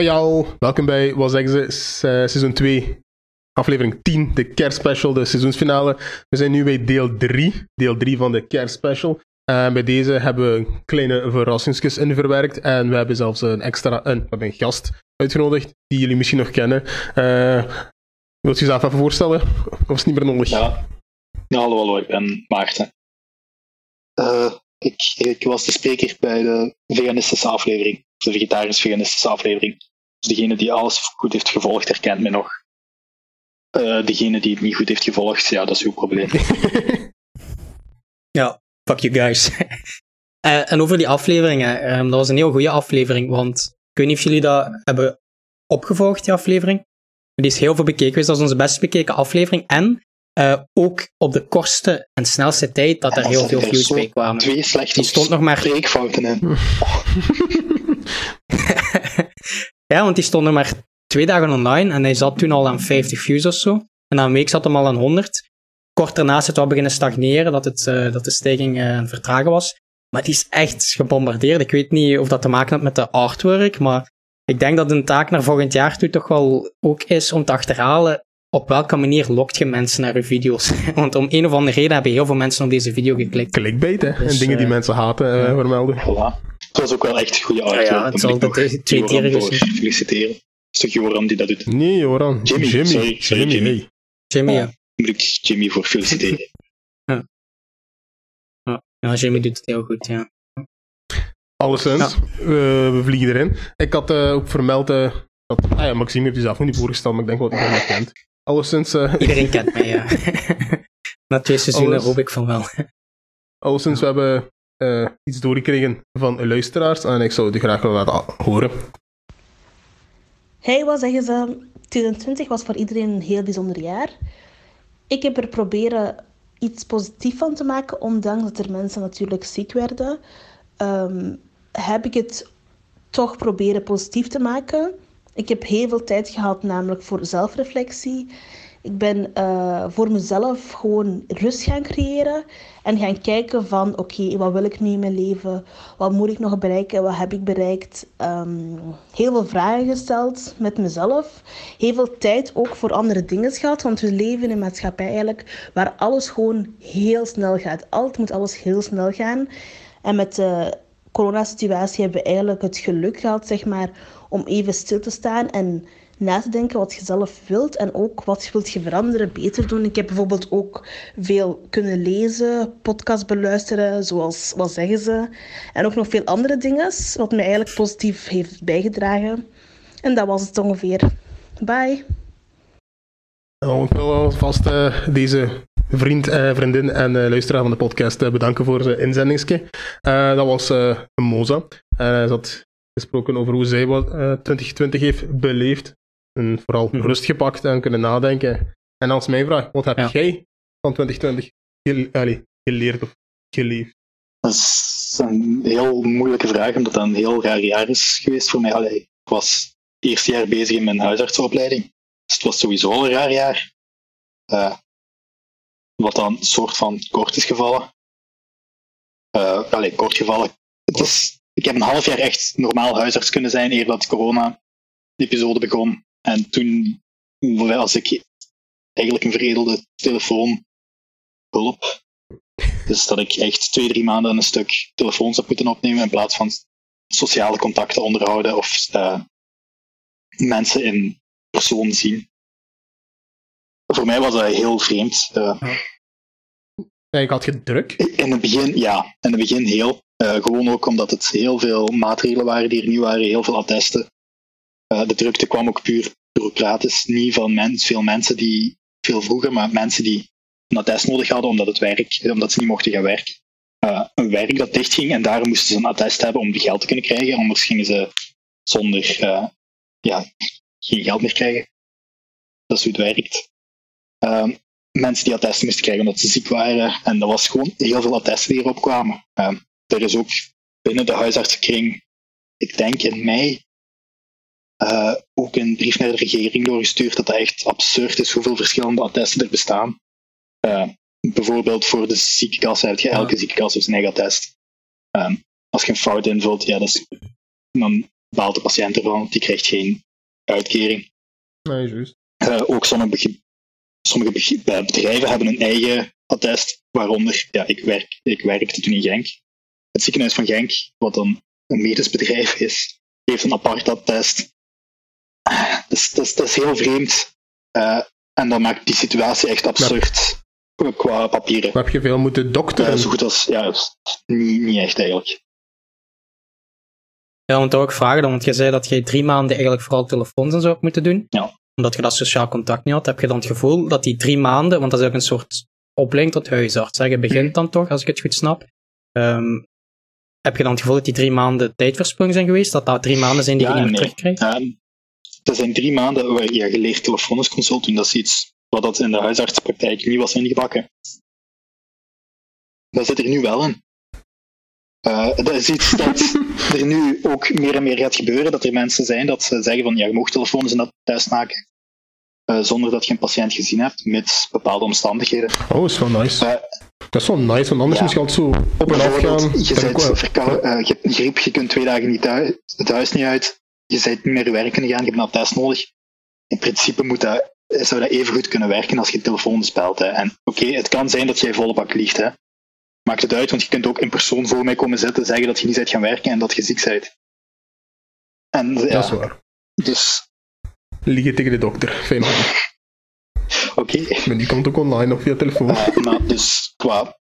Ja, welkom bij, wat zeggen ze, eh, seizoen 2, aflevering 10, de kerstspecial, de seizoensfinale. We zijn nu bij deel 3, deel 3 van de kerstspecial. En bij deze hebben we kleine verrassingsjes in verwerkt en we hebben zelfs een extra, een, we hebben een gast uitgenodigd, die jullie misschien nog kennen. Eh wilt je jezelf even voorstellen? Of is het niet meer nodig? Ja. ja, hallo, hallo, ik ben Maarten. Eh, ik, ik was de spreker bij de veganistische aflevering, de vegetarisch-veganistische aflevering. Dus degene die alles goed heeft gevolgd, herkent mij nog. Eh, degene die het niet goed heeft gevolgd, ja, dat is uw probleem. Ja, fuck you guys. Eh, en over die afleveringen, ehm, dat was een heel goede aflevering, want ik weet niet of jullie dat hebben opgevolgd, die aflevering. Die is heel veel bekeken geweest, dat is onze best bekeken aflevering. En eh, ook op de kortste en snelste tijd dat er heel veel views bij kwamen. Twee slechte Die stond nog maar spreekfouten in. ja, want die stond er maar twee dagen online en hij zat toen al aan 50 views of zo. En na een week zat hem al aan 100. Kort daarna is het wel beginnen stagneren, dat, het, eh, dat de stijging eh, aan het vertragen was. Maar die is echt gebombardeerd. Ik weet niet of dat te maken had met de artwork, maar ik denk dat een taak naar volgend jaar toe toch wel ook is om te achterhalen op welke manier lokt je mensen naar je video's. Want om een of andere reden hebben heel veel mensen op deze video geklikt. Clickbait, hè? en Dus, dingen die eh, mensen haten eh, ja. vermelden. Voilà. Het was ook wel echt goede art. Ja, ja, hoor. het Dan zal nog twee- gezien. feliciteren. Het is toch Joram die dat doet? Nee, Joran. Jimmy, Jimmy. sorry, sorry, Jimmy. hey. Jimmy, ja. Moet ik Jimmy voor feliciteren? ja, Jimmy doet het heel goed, ja. Alleszins, we, we vliegen erin. Ik had eh, ook vermeld eh, dat... Ah ja, Maxime heeft jezelf nog niet voorgesteld, maar ik denk wel dat hij hem kent. Alleszins, eh, Iedereen kent mij, ja. Na twee seizoenen Alles. hoop ik van wel. alleszins we hebben eh, iets doorgekregen van luisteraars en ik zou het graag willen laten horen. Hey, wat zeggen ze? 2020 was voor iedereen een heel bijzonder jaar. Ik heb er proberen iets positiefs van te maken, ondanks dat er mensen natuurlijk ziek werden. Ehm, heb ik het toch proberen positief te maken. Ik heb heel veel tijd gehad, namelijk voor zelfreflectie. Ik ben eh, voor mezelf gewoon rust gaan creëren en gaan kijken van oké, wat wil ik nu in mijn leven? Wat moet ik nog bereiken? Wat heb ik bereikt? Ehm, heel veel vragen gesteld met mezelf. Heel veel tijd ook voor andere dingen gehad, want we leven in een maatschappij eigenlijk waar alles gewoon heel snel gaat. Altijd moet alles heel snel gaan. En met de coronasituatie hebben we eigenlijk het geluk gehad, zeg maar, om even stil te staan en na te denken wat je zelf wilt en ook wat wilt je veranderen, beter doen. Ik heb bijvoorbeeld ook veel kunnen lezen, podcast beluisteren, zoals Wat zeggen ze? En ook nog veel andere dingen, wat mij eigenlijk positief heeft bijgedragen. En dat was het ongeveer. Bye! Nou, ik wil alvast eh, deze vriend, eh, vriendin en eh, luisteraar van de podcast eh, bedanken voor zijn inzendingsje. Eh, dat was eh Moza. En hij had gesproken over hoe zij wat eh, 2020 heeft beleefd. En vooral Mhm. rust gepakt en kunnen nadenken. En als mijn vraag, wat heb Ja. jij van 2020 gele- allee, geleerd of geleefd? Dat is een heel moeilijke vraag, omdat dat een heel raar jaar is geweest voor mij. Allee, ik was het eerste jaar bezig in mijn huisartsenopleiding. Dus het was sowieso al een raar jaar. Eh, wat dan een soort van kort is gevallen. Eh allee, kort gevallen. Het is, ik heb een half jaar echt normaal huisarts kunnen zijn, eer dat de corona-episode begon. En toen was ik eigenlijk een veredelde telefoonhulp. Dus dat ik echt twee, drie maanden een stuk telefoons heb moeten opnemen in plaats van sociale contacten onderhouden of eh, mensen in persoon zien. Voor mij was dat heel vreemd. Eh, Ja, ik had je druk. in het begin, ja, in het begin heel. Eh, gewoon ook omdat het heel veel maatregelen waren die er niet waren, heel veel attesten. Eh, de drukte kwam ook puur bureaucratisch, niet van mens, veel mensen die, veel vroeger, maar mensen die een attest nodig hadden omdat, het werk, omdat ze niet mochten gaan werken. Eh, een werk dat dichtging en daar moesten ze een attest hebben om geld te kunnen krijgen, anders gingen ze zonder eh, ja, geen geld meer krijgen. Dat is hoe het werkt. Ehm, mensen die attesten moesten krijgen omdat ze ziek waren. En dat was gewoon heel veel attesten die erop kwamen. Ehm, er is ook binnen de huisartsenkring, ik denk in mei, eh, ook een brief naar de regering doorgestuurd dat dat echt absurd is hoeveel verschillende attesten er bestaan. Eh, bijvoorbeeld voor de ziekenkassen heb je elke ziekenkas heeft zijn eigen attest. Ehm, als je een fout invult, ja, dat is, dan baalt de patiënt ervan, want die krijgt geen uitkering. Nee, juist. Uh, ook sommige, sommige bedrijven hebben een eigen attest, waaronder, ja, ik, werk, ik werkte toen in Genk. Het ziekenhuis van Genk, wat dan een medisch bedrijf is, heeft een apart attest. Dat is, dat is heel vreemd. Uh, en dat maakt die situatie echt absurd ja. qua papieren. heb je veel moeten dokteren? Uh, zo goed als, ja, niet, niet echt eigenlijk. Ja, want ook vragen dan, want je zei dat je drie maanden eigenlijk vooral telefoons en zo hebt moeten doen. Ja. Omdat je dat sociaal contact niet had, heb je dan het gevoel dat die drie maanden, want dat is ook een soort opleiding tot huisarts. Hè? Je begint dan toch, als ik het goed snap. Um, heb je dan het gevoel dat die drie maanden tijdversprongen zijn geweest? Dat dat drie maanden zijn die ja, je niet meer nee. terugkrijgt? Ja, dat zijn drie maanden waar je geleerd telefonisch consult doen. Dat is iets wat dat in de huisartspraktijk niet was ingebakken. Dat zit er nu wel in. Uh, dat is iets dat er nu ook meer en meer gaat gebeuren. Dat er mensen zijn dat ze zeggen van ja, je mag telefonisch een test maken. Uh, zonder dat je een patiënt gezien hebt, met bepaalde omstandigheden. Oh, is wel nice. Uh, dat is wel nice, want anders ja. moet je altijd zo op en af gaan. Je, bent verkou- uh, je hebt griep, je kunt twee dagen niet thuis, het huis niet uit, je bent niet meer werken gaan, je hebt een test nodig. In principe moet dat, zou dat even goed kunnen werken als je telefoon speelt. Hè. En oké, okay, het kan zijn dat jij volle bak liegt. Hè. Maakt het uit, want je kunt ook in persoon voor mij komen zitten, zeggen dat je niet bent gaan werken en dat je ziek bent. En, ja, dat is waar. Dus... Liegen tegen de dokter, fijn Oké. Okay. Maar die komt ook online of via telefoon. Uh, nou, dus qua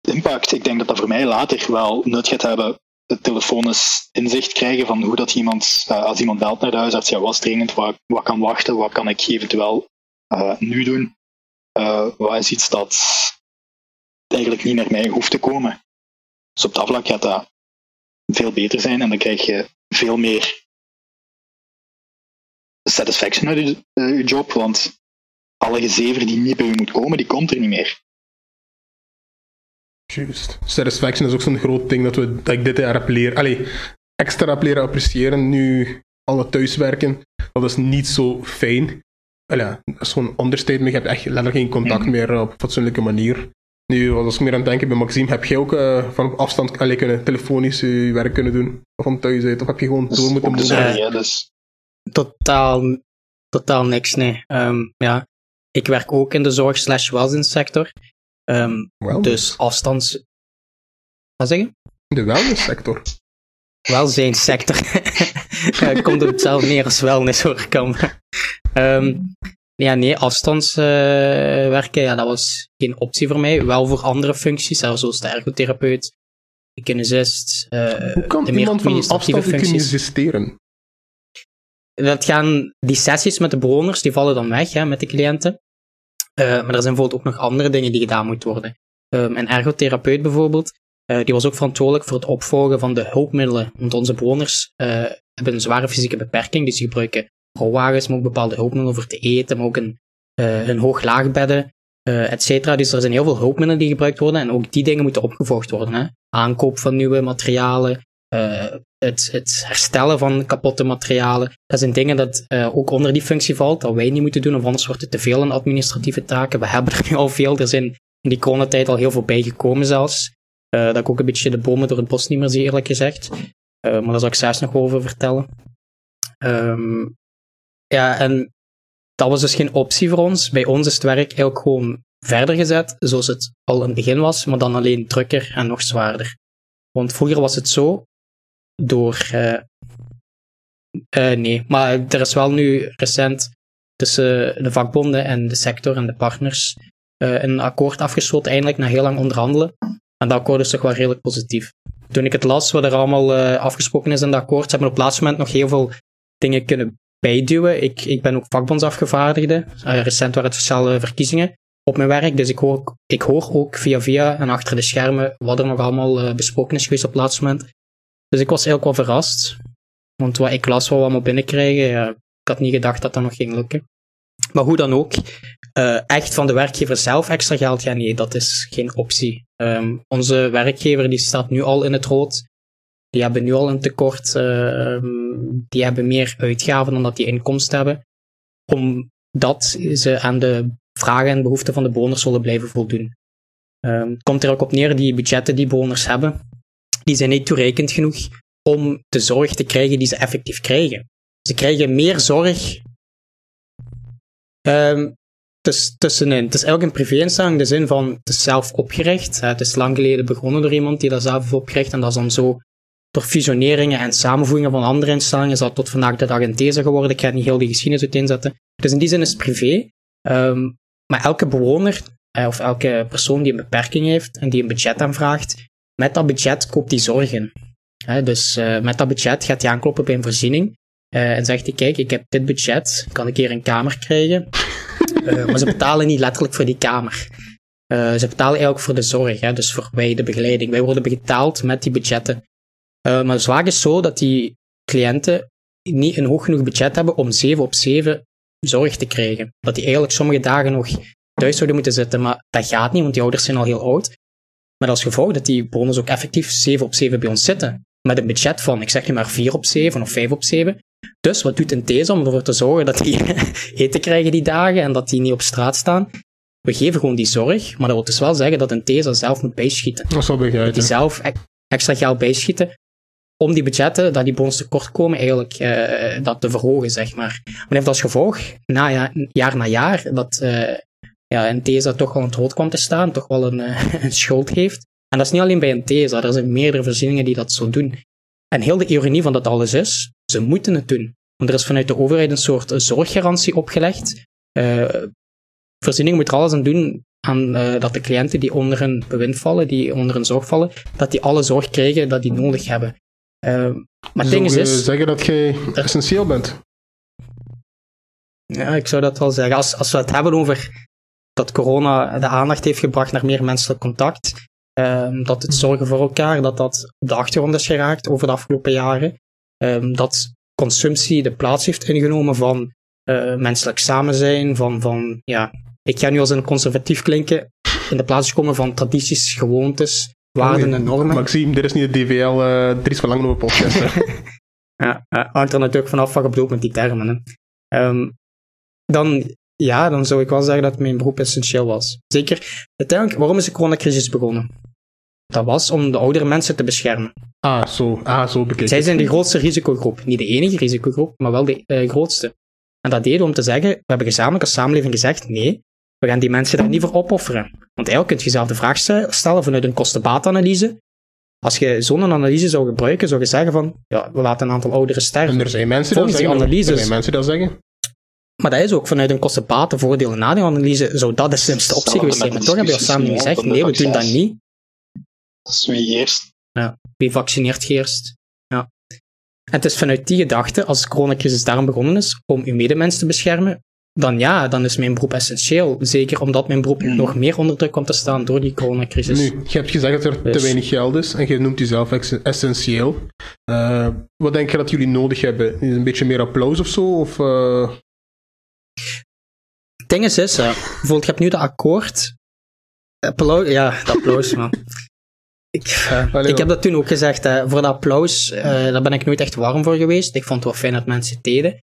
impact, ik denk dat dat voor mij later wel nut gaat hebben. Telefonisch inzicht krijgen van hoe dat iemand, uh, als iemand belt naar de huisarts, ja, wat is dringend, wat, kan wachten, wat kan ik eventueel uh, nu doen. wat is iets dat eigenlijk niet naar mij hoeft te komen. Dus op dat vlak gaat dat veel beter zijn en dan krijg je veel meer satisfaction uit je, je job, want alle gezever die niet bij je moet komen, die komt er niet meer. Juist. Satisfaction is ook zo'n groot ding dat, we, dat ik dit jaar heb leren, allee, extra heb leren appreciëren nu alle thuiswerken. Dat is niet zo fijn. Allee, dat is gewoon understatement. Je hebt echt letterlijk geen contact meer op een fatsoenlijke manier. Nu was ik meer aan het denken bij Maxime, heb jij ook uh, van op afstand allee, kunnen telefonisch je werk kunnen doen? Of van thuis uit? Of heb je gewoon door moeten moeten? Ja, dus. Totaal, totaal niks, nee. Um, ja, ik werk ook in de zorg slash. Um, dus afstands... Wat zeg je? De welzijnssector. Welzijnssector. Komt op hetzelfde neer als wellness hoor ik um, ja, nee, afstandswerken, uh, ja, dat was geen optie voor mij. Wel voor andere functies, zoals de ergotherapeut, de kinesist, uh, Hoe kan de meer iemand van afstand kinesisteren? dat gaan, die sessies met de bewoners, die vallen dan weg hè, met de cliënten. Uh, maar er zijn bijvoorbeeld ook nog andere dingen die gedaan moeten worden. Um, een ergotherapeut bijvoorbeeld, uh, die was ook verantwoordelijk voor het opvolgen van de hulpmiddelen. Want onze bewoners uh, hebben een zware fysieke beperking, dus die gebruiken rolwagens, maar ook bepaalde hulpmiddelen voor te eten, maar ook een, een hoog-laagbedden, et cetera. Dus er zijn heel veel hulpmiddelen die gebruikt worden en ook die dingen moeten opgevolgd worden. Hè. Aankoop van nieuwe materialen, uh, het, het, herstellen van kapotte materialen. Dat zijn dingen dat uh, ook onder die functie valt, dat wij niet moeten doen, of anders wordt het te veel aan administratieve taken. We hebben er nu al veel, er zijn in die coronatijd al heel veel bijgekomen zelfs. Uh, dat ik ook een beetje de bomen door het bos niet meer zie, eerlijk gezegd. maar daar zal ik zelfs nog over vertellen. Um, ja, en dat was dus geen optie voor ons. Bij ons is het werk eigenlijk gewoon verder gezet, zoals het al in het begin was, maar dan alleen drukker en nog zwaarder. Want vroeger was het zo, door. Uh, uh, nee, maar er is wel nu recent tussen de vakbonden en de sector en de partners uh, een akkoord afgesloten, eindelijk na heel lang onderhandelen. En dat akkoord is toch wel redelijk positief. Toen ik het las, wat er allemaal afgesproken is in dat akkoord, ze hebben op het laatste moment nog heel veel dingen kunnen bijduwen. Ik, ik ben ook vakbondsafgevaardigde. recent waren het sociale verkiezingen op mijn werk, dus ik hoor, ik hoor ook via via en achter de schermen wat er nog allemaal besproken is geweest op het laatste moment. Dus ik was eigenlijk wel verrast. Want wat ik las wel allemaal binnenkrijgen, ja, ik had niet gedacht dat dat nog ging lukken. Maar hoe dan ook, uh, echt van de werkgever zelf extra geld, ja nee, dat is geen optie. Um, onze werkgever die staat nu al in het rood. Die hebben nu al een tekort. Uh, die hebben meer uitgaven dan dat die inkomsten hebben. Omdat ze aan de vragen en behoeften van de bewoners zullen blijven voldoen. Het komt er ook op neer, die budgetten die bewoners hebben, die zijn niet toereikend genoeg om de zorg te krijgen die ze effectief krijgen. Ze krijgen meer zorg. Um, tuss tussenin. Het is eigenlijk een privéinstelling in de zin van het is zelf opgericht. Het is lang geleden begonnen door iemand die dat zelf heeft opgericht en dat is dan zo door fusioneringen en samenvoegingen van andere instellingen is dat tot vandaag de dag een these geworden. Ik ga niet heel die geschiedenis uiteenzetten. Dus in die zin is het privé. Um, maar elke bewoner uh, of elke persoon die een beperking heeft en die een budget aanvraagt, met dat budget koopt hij zorgen. Uh, dus uh, met dat budget gaat hij aankloppen bij een voorziening en zegt hij, kijk, ik heb dit budget, kan ik hier een kamer krijgen? maar ze betalen niet letterlijk voor die kamer. ze betalen eigenlijk voor de zorg, hè, dus voor wij de begeleiding. Wij worden betaald met die budgetten. Maar de zaak is zo dat die cliënten niet een hoog genoeg budget hebben om 7 op 7 zorg te krijgen. Dat die eigenlijk sommige dagen nog thuis zouden moeten zitten, maar dat gaat niet, want die ouders zijn al heel oud. Met als gevolg dat die bonus ook effectief 7 op 7 bij ons zitten. Met een budget van, ik zeg nu maar 4 op 7 of 5 op 7. Dus wat doet een these om ervoor te zorgen dat die eten krijgen die dagen en dat die niet op straat staan? We geven gewoon die zorg, maar dat wil dus wel zeggen dat een these zelf moet bijschieten. Dat zal begrijpen. Dat die zelf extra geld bijschieten om die budgetten, dat die bonus tekort komen, eigenlijk uh, dat te verhogen, zeg maar. Maar heeft als gevolg, na, ja, jaar na jaar, dat uh, ja, een TESA toch wel aan het hoofd kwam te staan, toch wel een, uh, een schuld heeft. En dat is niet alleen bij een TESA, er zijn meerdere voorzieningen die dat zo doen. En heel de ironie van dat alles is, ze moeten het doen. Want er is vanuit de overheid een soort zorggarantie opgelegd. voorzieningen moeten er alles aan doen aan, dat de cliënten die onder hun bewind vallen, die onder hun zorg vallen, dat die alle zorg krijgen dat die nodig hebben. Uh, maar het ding is, is... zeggen dat jij essentieel bent? Ja, ik zou dat wel zeggen. Als, als we het hebben over dat corona de aandacht heeft gebracht naar meer menselijk contact, um, dat het zorgen voor elkaar, dat dat op de achtergrond is geraakt over de afgelopen jaren, um, dat consumptie de plaats heeft ingenomen van uh, menselijk samen zijn, van, van ja, ik ga nu als een conservatief klinken, in de plaats komen van tradities, gewoontes, waarden en normen. Maxime, dit is niet de DVL, uh, er is van een podcast. ja, uh, hangt er natuurlijk vanaf wat je bedoelt met die termen. Hè. Um, dan, ja, dan zou ik wel zeggen dat mijn beroep essentieel was. Zeker, uiteindelijk, waarom is de coronacrisis begonnen? Dat was om de oudere mensen te beschermen. Ah, zo, ah, zo bekeken. Zij zijn de grootste risicogroep. Niet de enige risicogroep, maar wel de uh, grootste. En dat deden we om te zeggen, we hebben gezamenlijk als samenleving gezegd, nee, we gaan die mensen daar niet voor opofferen. Want eigenlijk kun je jezelf de vraag stellen vanuit een kostenbaatanalyse. Als je zo'n analyse zou gebruiken, zou je zeggen van, ja, we laten een aantal ouderen sterven. En er zijn mensen die dat zeggen. Er zijn mensen dat zeggen. Maar dat is ook vanuit een kostenbaten voordeel- en nadeelanalyse, zou dat de slimste optie geweest zijn. Maar toch hebben we als samen gezegd, nee, we doen dat niet. Dat is wie eerst. Ja, wie vaccineert eerst. Ja. En het is vanuit die gedachte, als de coronacrisis daarom begonnen is, om uw medemens te beschermen, dan ja, dan is mijn beroep essentieel. Zeker omdat mijn beroep mm. nog meer onder druk komt te staan door die coronacrisis. Nu, je hebt gezegd dat er te dus- weinig geld is en je noemt jezelf essentieel. Uh, wat denk je dat jullie nodig hebben? Is een beetje meer applaus of zo? Of, uh... Het ding is, is uh, bijvoorbeeld, je hebt nu de akkoord. Applaus, ja, dat applaus, man. Ik, uh, ik heb dat toen ook gezegd, hè. voor dat applaus, uh, daar ben ik nooit echt warm voor geweest. Ik vond het wel fijn dat mensen het deden.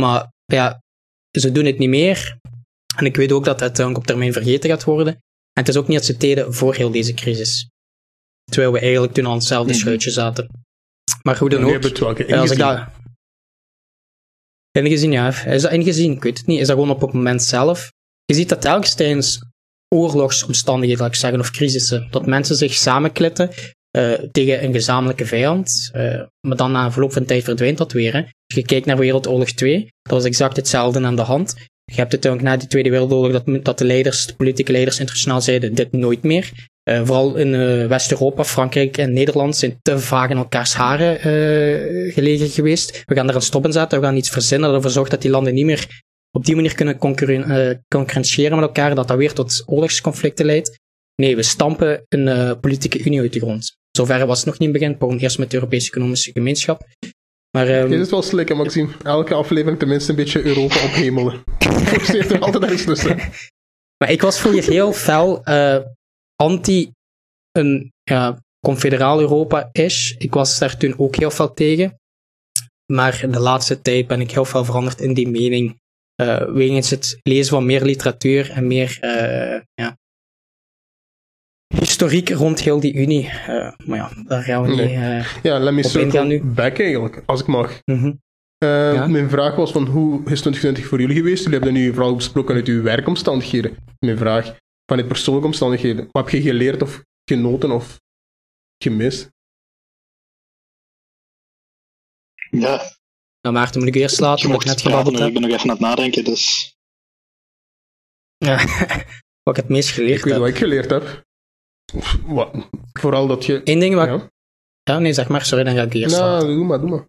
Maar ja, ze doen het niet meer. En ik weet ook dat het op termijn vergeten gaat worden. En het is ook niet dat ze deden voor heel deze crisis. Terwijl we eigenlijk toen aan hetzelfde mhm. schuitje zaten. Maar hoe dan ook. Ja, als ik dat... Ingezien, ja. Is dat ingezien? Ik weet het niet. Is dat gewoon op het moment zelf? Je ziet dat telkens tijdens oorlogsomstandigheden, laat ik zeggen, of crisissen, dat mensen zich samenklitten uh, tegen een gezamenlijke vijand. Uh, maar dan na een verloop van tijd verdwijnt dat weer. Als je kijkt naar Wereldoorlog 2, dat was exact hetzelfde aan de hand. Je hebt het ook na die Tweede Wereldoorlog dat, dat de leiders, de politieke leiders internationaal zeiden, dit nooit meer. Uh, vooral in uh, West-Europa, Frankrijk en Nederland zijn te vaak in elkaars haren uh, gelegen geweest. We gaan er een stop in zetten, we gaan iets verzinnen dat ervoor zorgt dat die landen niet meer op die manier kunnen concurrentiëren met elkaar, dat dat weer tot oorlogsconflicten leidt. Nee, we stampen een politieke unie uit de grond. Zover was het nog niet begin. Begon eerst met de Europese Economische Gemeenschap. Maar, um... Dit is wel slikken, Maxime. Elke aflevering tenminste een beetje Europa ophemelen. Forceert er altijd ergens tussen. Maar ik was vroeger heel fel uh, anti een ja, confederaal Europa-ish. Ik was daar toen ook heel fel tegen. Maar de laatste tijd ben ik heel veel veranderd in die mening. Uh, wegens het lezen van meer literatuur en meer uh, ja, historiek rond heel die Unie. Eh, maar ja, daar gaan we Nee. niet... eh, Ja, let me circle back eigenlijk, als ik mag. mhm. Eh, Ja. Mijn vraag was van hoe is 2020 voor jullie geweest? Jullie hebben nu vooral besproken uit uw werkomstandigheden. Mijn vraag, vanuit persoonlijke omstandigheden. Wat heb je geleerd of genoten of gemist? Ja, Nou, Maarten, moet ik eerst laten, je omdat mocht ik net gebabbeld ik ben nog even aan het nadenken, dus... Ja. wat ik het meest Ik geleerd weet heb. wat ik geleerd heb. Wat? Vooral dat je... Eén ding wat... Ja. Ja, nee, zeg maar. Sorry, dan ga ik eerst laten. Nou, doe maar, doe maar.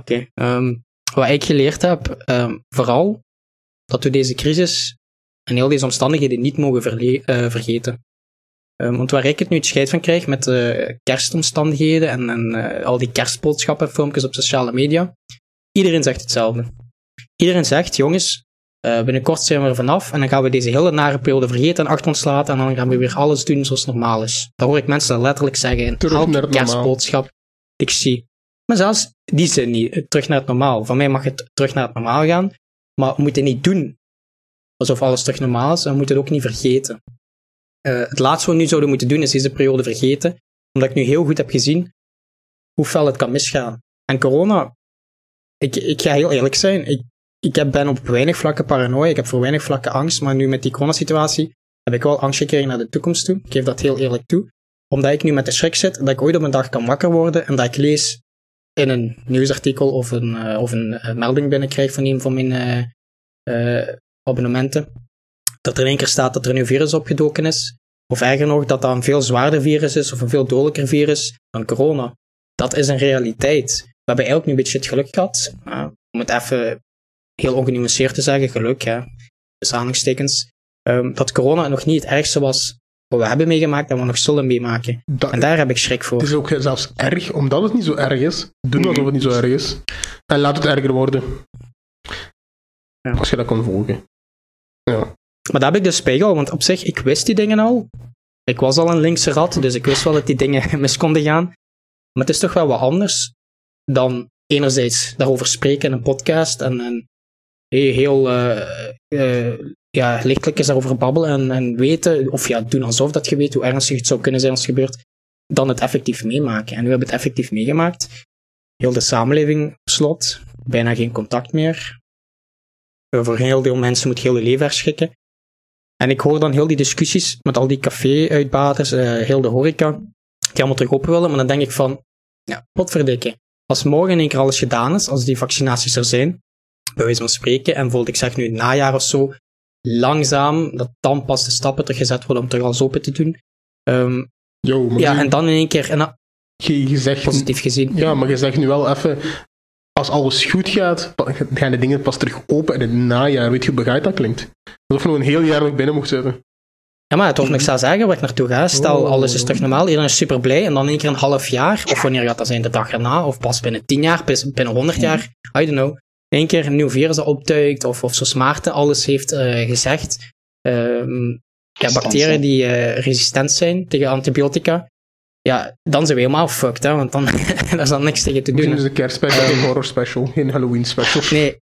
Oké. ehm, wat ik geleerd heb, ehm, vooral dat we deze crisis en heel deze omstandigheden niet mogen verle- eh, vergeten. Ehm, want waar ik het nu het scheid van krijg met de kerstomstandigheden en, en eh, al die kerstboodschappen, filmpjes op sociale media, iedereen zegt hetzelfde. Iedereen zegt, jongens, eh, binnenkort zijn we er vanaf en dan gaan we deze hele nare periode vergeten en achter ons laten en dan gaan we weer alles doen zoals normaal is. Dat hoor ik mensen letterlijk zeggen in Terug elke kerstboodschap die ik zie. Maar zelfs die zijn niet eh, terug naar het normaal. Van mij mag het terug naar het normaal gaan, maar we moeten niet doen alsof alles terug normaal is en we moeten het ook niet vergeten. Eh, het laatste wat we nu zouden moeten doen is deze periode vergeten, omdat ik nu heel goed heb gezien hoe fel het kan misgaan. En corona, ik, ik ga heel eerlijk zijn, ik, ik ben op weinig vlakken paranoia, ik heb voor weinig vlakken angst, maar nu met die coronasituatie heb ik wel angst gekregen naar de toekomst toe. Ik geef dat heel eerlijk toe. Omdat ik nu met de schrik zit dat ik ooit op een dag kan wakker worden en dat ik lees in een nieuwsartikel of een, eh, of een eh, melding binnenkrijg van een van mijn abonnementen, dat er in één keer staat dat er een nieuw virus opgedoken is. Of erger nog, dat dat een veel zwaarder virus is of een veel dodelijker virus dan corona. Dat is een realiteit. We hebben eigenlijk nu een beetje het geluk gehad. eh, om het even heel ongenuanceerd te zeggen, geluk, hè. Dus aanhalingstekens. ehm, dat corona nog niet het ergste was wat we hebben meegemaakt en wat we nog zullen meemaken. Dat, En daar heb ik schrik voor. het is ook zelfs erg, omdat het niet zo erg is. Doen alsof het niet zo erg is. En laat het erger worden. Ja. Als je dat kan volgen. Maar daar heb ik dus spiegel, want op zich, ik wist die dingen al. Ik was al een linkse rat, dus ik wist wel dat die dingen mis konden gaan. Maar het is toch wel wat anders dan enerzijds daarover spreken in een podcast en, en heel, heel eh, eh, ja, lichtelijk is daarover babbelen en, en weten, of ja, doen alsof dat je weet hoe ernstig het zou kunnen zijn als het gebeurt, dan het effectief meemaken. En nu hebben we het effectief meegemaakt. Heel de samenleving op slot, bijna geen contact meer. Eh, Voor heel deel mensen moet heel je leven herschikken. En ik hoor dan heel die discussies met al die café-uitbaters, eh, heel de horeca, die allemaal terug open willen. Maar dan denk ik van, ja, wat verdikken. Als morgen in één keer alles gedaan is, als die vaccinaties er zijn, bij wijze van spreken, en bijvoorbeeld, ik zeg nu najaar of zo, langzaam, dat dan pas de stappen teruggezet worden om terug alles open te doen. Ehm, Yo, maar ja, nu- en dan in één keer, en, je, je zegt, positief gezien. ja, maar je zegt nu wel even, als alles goed gaat, gaan de dingen pas terug open in het najaar. Weet je hoe begrijp dat klinkt? Alsof je nog een heel jaar nog binnen mocht zitten. Ja, maar het hoeft niks aan zeggen waar ik naartoe ga. Stel, Oh. alles is terug normaal, iedereen is super blij, en dan in één keer een half jaar, of wanneer gaat dat zijn, de dag erna, of pas binnen 10 jaar, binnen 100 jaar, I don't know. In één keer een nieuw virus dat opduikt, of, of zoals Maarten alles heeft eh, gezegd. Ehm, ja, bacteriën die eh, resistent zijn tegen antibiotica. Ja, dan zijn we helemaal fucked, hè, want dan daar is dan niks tegen te Misschien doen. is hè. een kerstspecial, geen horror special, geen Halloween special. Nee.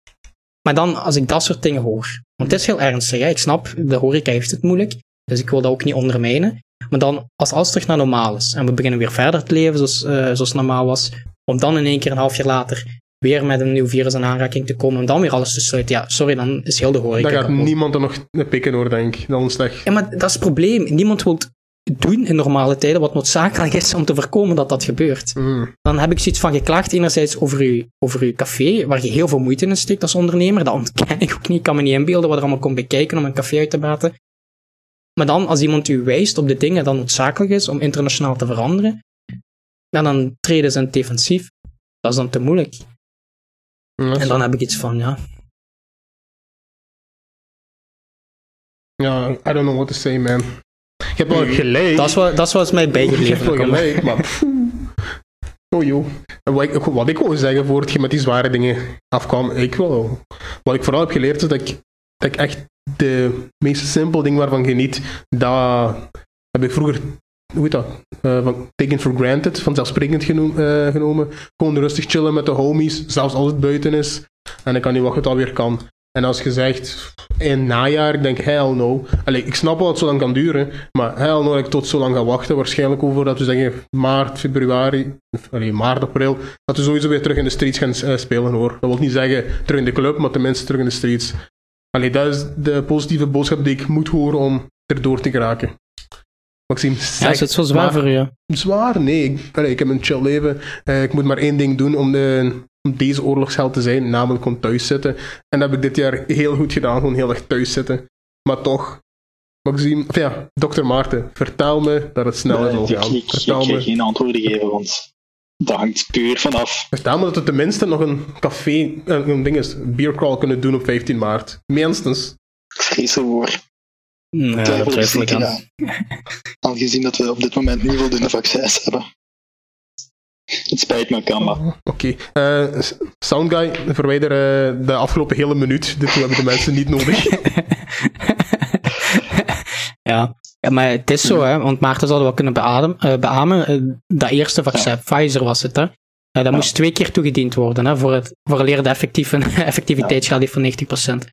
Maar dan, als ik dat soort dingen hoor. Want het is heel ernstig, hè. Ik snap, de horeca heeft het moeilijk. Dus ik wil dat ook niet ondermijnen. Maar dan, als alles terug naar normaal is. En we beginnen weer verder te leven zoals, eh, zoals normaal was. Om dan in één keer een half jaar later weer met een nieuw virus in aanraking te komen. En dan weer alles te sluiten. Ja, sorry, dan is heel de horeca. Dan gaat niemand er nog een pikken hoor, denk ik. Dan is het echt... Ja, maar dat is het probleem. Niemand wil doen in normale tijden wat noodzakelijk is om te voorkomen dat dat gebeurt. Mm. Dan heb ik zoiets van geklaagd enerzijds over uw, over uw café, waar je heel veel moeite in steekt als ondernemer. Dat ontken ik ook niet. Ik kan me niet inbeelden wat er allemaal komt bekijken om een café uit te baten. Maar dan, als iemand u wijst op de dingen dat noodzakelijk is om internationaal te veranderen, dan treden ze in het defensief. Dat is dan te moeilijk. En dan heb ik iets van, ja, Ja, I don't know what to say, man. Je hebt wel gelijk. dat is wat, dat is wat mij hebt bijgebleven. wel gelijk, maar... pff. Oh joh. Wat ik, wat ik wou zeggen voor het je met die zware dingen afkwam, ik wel. Wat ik vooral heb geleerd is dat ik, dat ik echt de meest simpele dingen waarvan geniet, dat heb ik vroeger, hoe heet dat, eh, van taken for granted, vanzelfsprekend eh, genomen. Gewoon rustig chillen met de homies, zelfs als het buiten is. En ik kan niet wachten tot het alweer kan. En als je zegt in najaar, ik denk hell no. Allee, ik snap wel dat het zo lang kan duren, maar hell no dat ik tot zo lang ga wachten. Waarschijnlijk over dat we zeggen maart, februari, allee, maart, april, dat we sowieso weer terug in de streets gaan eh, spelen hoor. Dat wil niet zeggen terug in de club, maar tenminste terug in de streets. Allee, dat is de positieve boodschap die ik moet horen om erdoor te geraken. Maxime, Ja, is het zo zwaar maar- voor je? Zwaar? Nee, ik, allee, ik heb een chill leven. Eh, ik moet maar één ding doen om, de, om deze oorlogsheld te zijn, namelijk gewoon thuis zitten. En dat heb ik dit jaar heel goed gedaan, gewoon heel erg thuis zitten. Maar toch, Maxime, of ja, dokter Maarten, vertel me dat het sneller zal ik, ik, gaan. ik, Vertel ik me, geen antwoorden geven, want dat hangt puur vanaf. vertel me dat we tenminste nog een café, eh, een ding is, beercrawl kunnen doen op 15 maart. Minstens. Ik vrees ervoor. Ja, dat Twijfel is twijfel ik aan. Aangezien dat we op dit moment niet voldoende vaccins hebben. Het spijt me, kan maar. Oké. Eh, S- Soundguy, verwijder eh, de afgelopen hele minuut. Dit hebben de mensen niet nodig. ja. ja, maar het is zo, hè, want Maarten zou wel kunnen beadem, eh, beamen. dat eerste vaccin, Pfizer was het, hè. Dat moest twee keer toegediend worden, hè, voor het vooraleer de effectieve, effectiviteitsgraad heeft van 90%.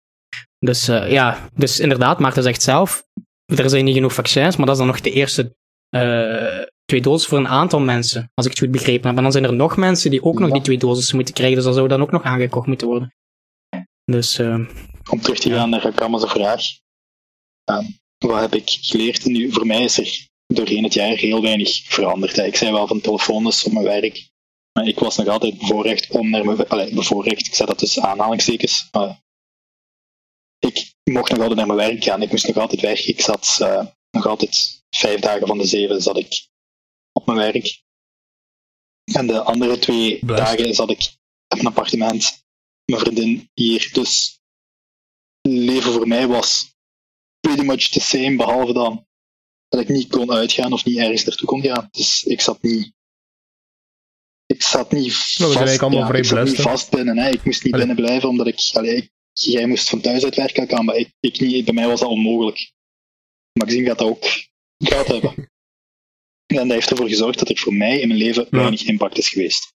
Dus eh, ja, dus inderdaad, Maarten zegt zelf, er zijn niet genoeg vaccins, maar dat is dan nog de eerste eh, twee doses voor een aantal mensen, als ik het goed begrepen heb. En dan zijn er nog mensen die ook nog die twee doses moeten krijgen, dus dat zou dan ook nog aangekocht moeten worden. Dus eh, Om terug te gaan naar Rakama's vraag. Ehm, wat heb ik geleerd? Nu, voor mij is er doorheen het jaar heel weinig veranderd. hè. Ik zei wel van telefoons op mijn werk. Maar ik was nog altijd bevoorrecht om naar mijn... Allee, bevoorrecht, ik zet dat tussen aanhalingstekens. Maar ik mocht nog altijd naar mijn werk gaan. Ik moest nog altijd werken. Ik zat eh, nog altijd vijf dagen van de zeven zat ik op mijn werk. En de andere twee dagen zat ik op een appartement. Mijn vriendin hier. Dus leven voor mij was pretty much the same, behalve dan dat ik niet kon uitgaan of niet ergens naartoe kon gaan. Dus ik zat niet. Ik zat niet vast, allemaal vrij ik zat niet vast binnen. Hè. Ik moest niet Allee. binnen blijven, omdat ik, allee, ik- Jij moest van thuis uit werken, kan, maar ik, ik niet. Bij mij was dat onmogelijk. Maxime gaat dat ook gehad hebben. En dat heeft ervoor gezorgd dat er voor mij in mijn leven Ja. weinig impact is geweest.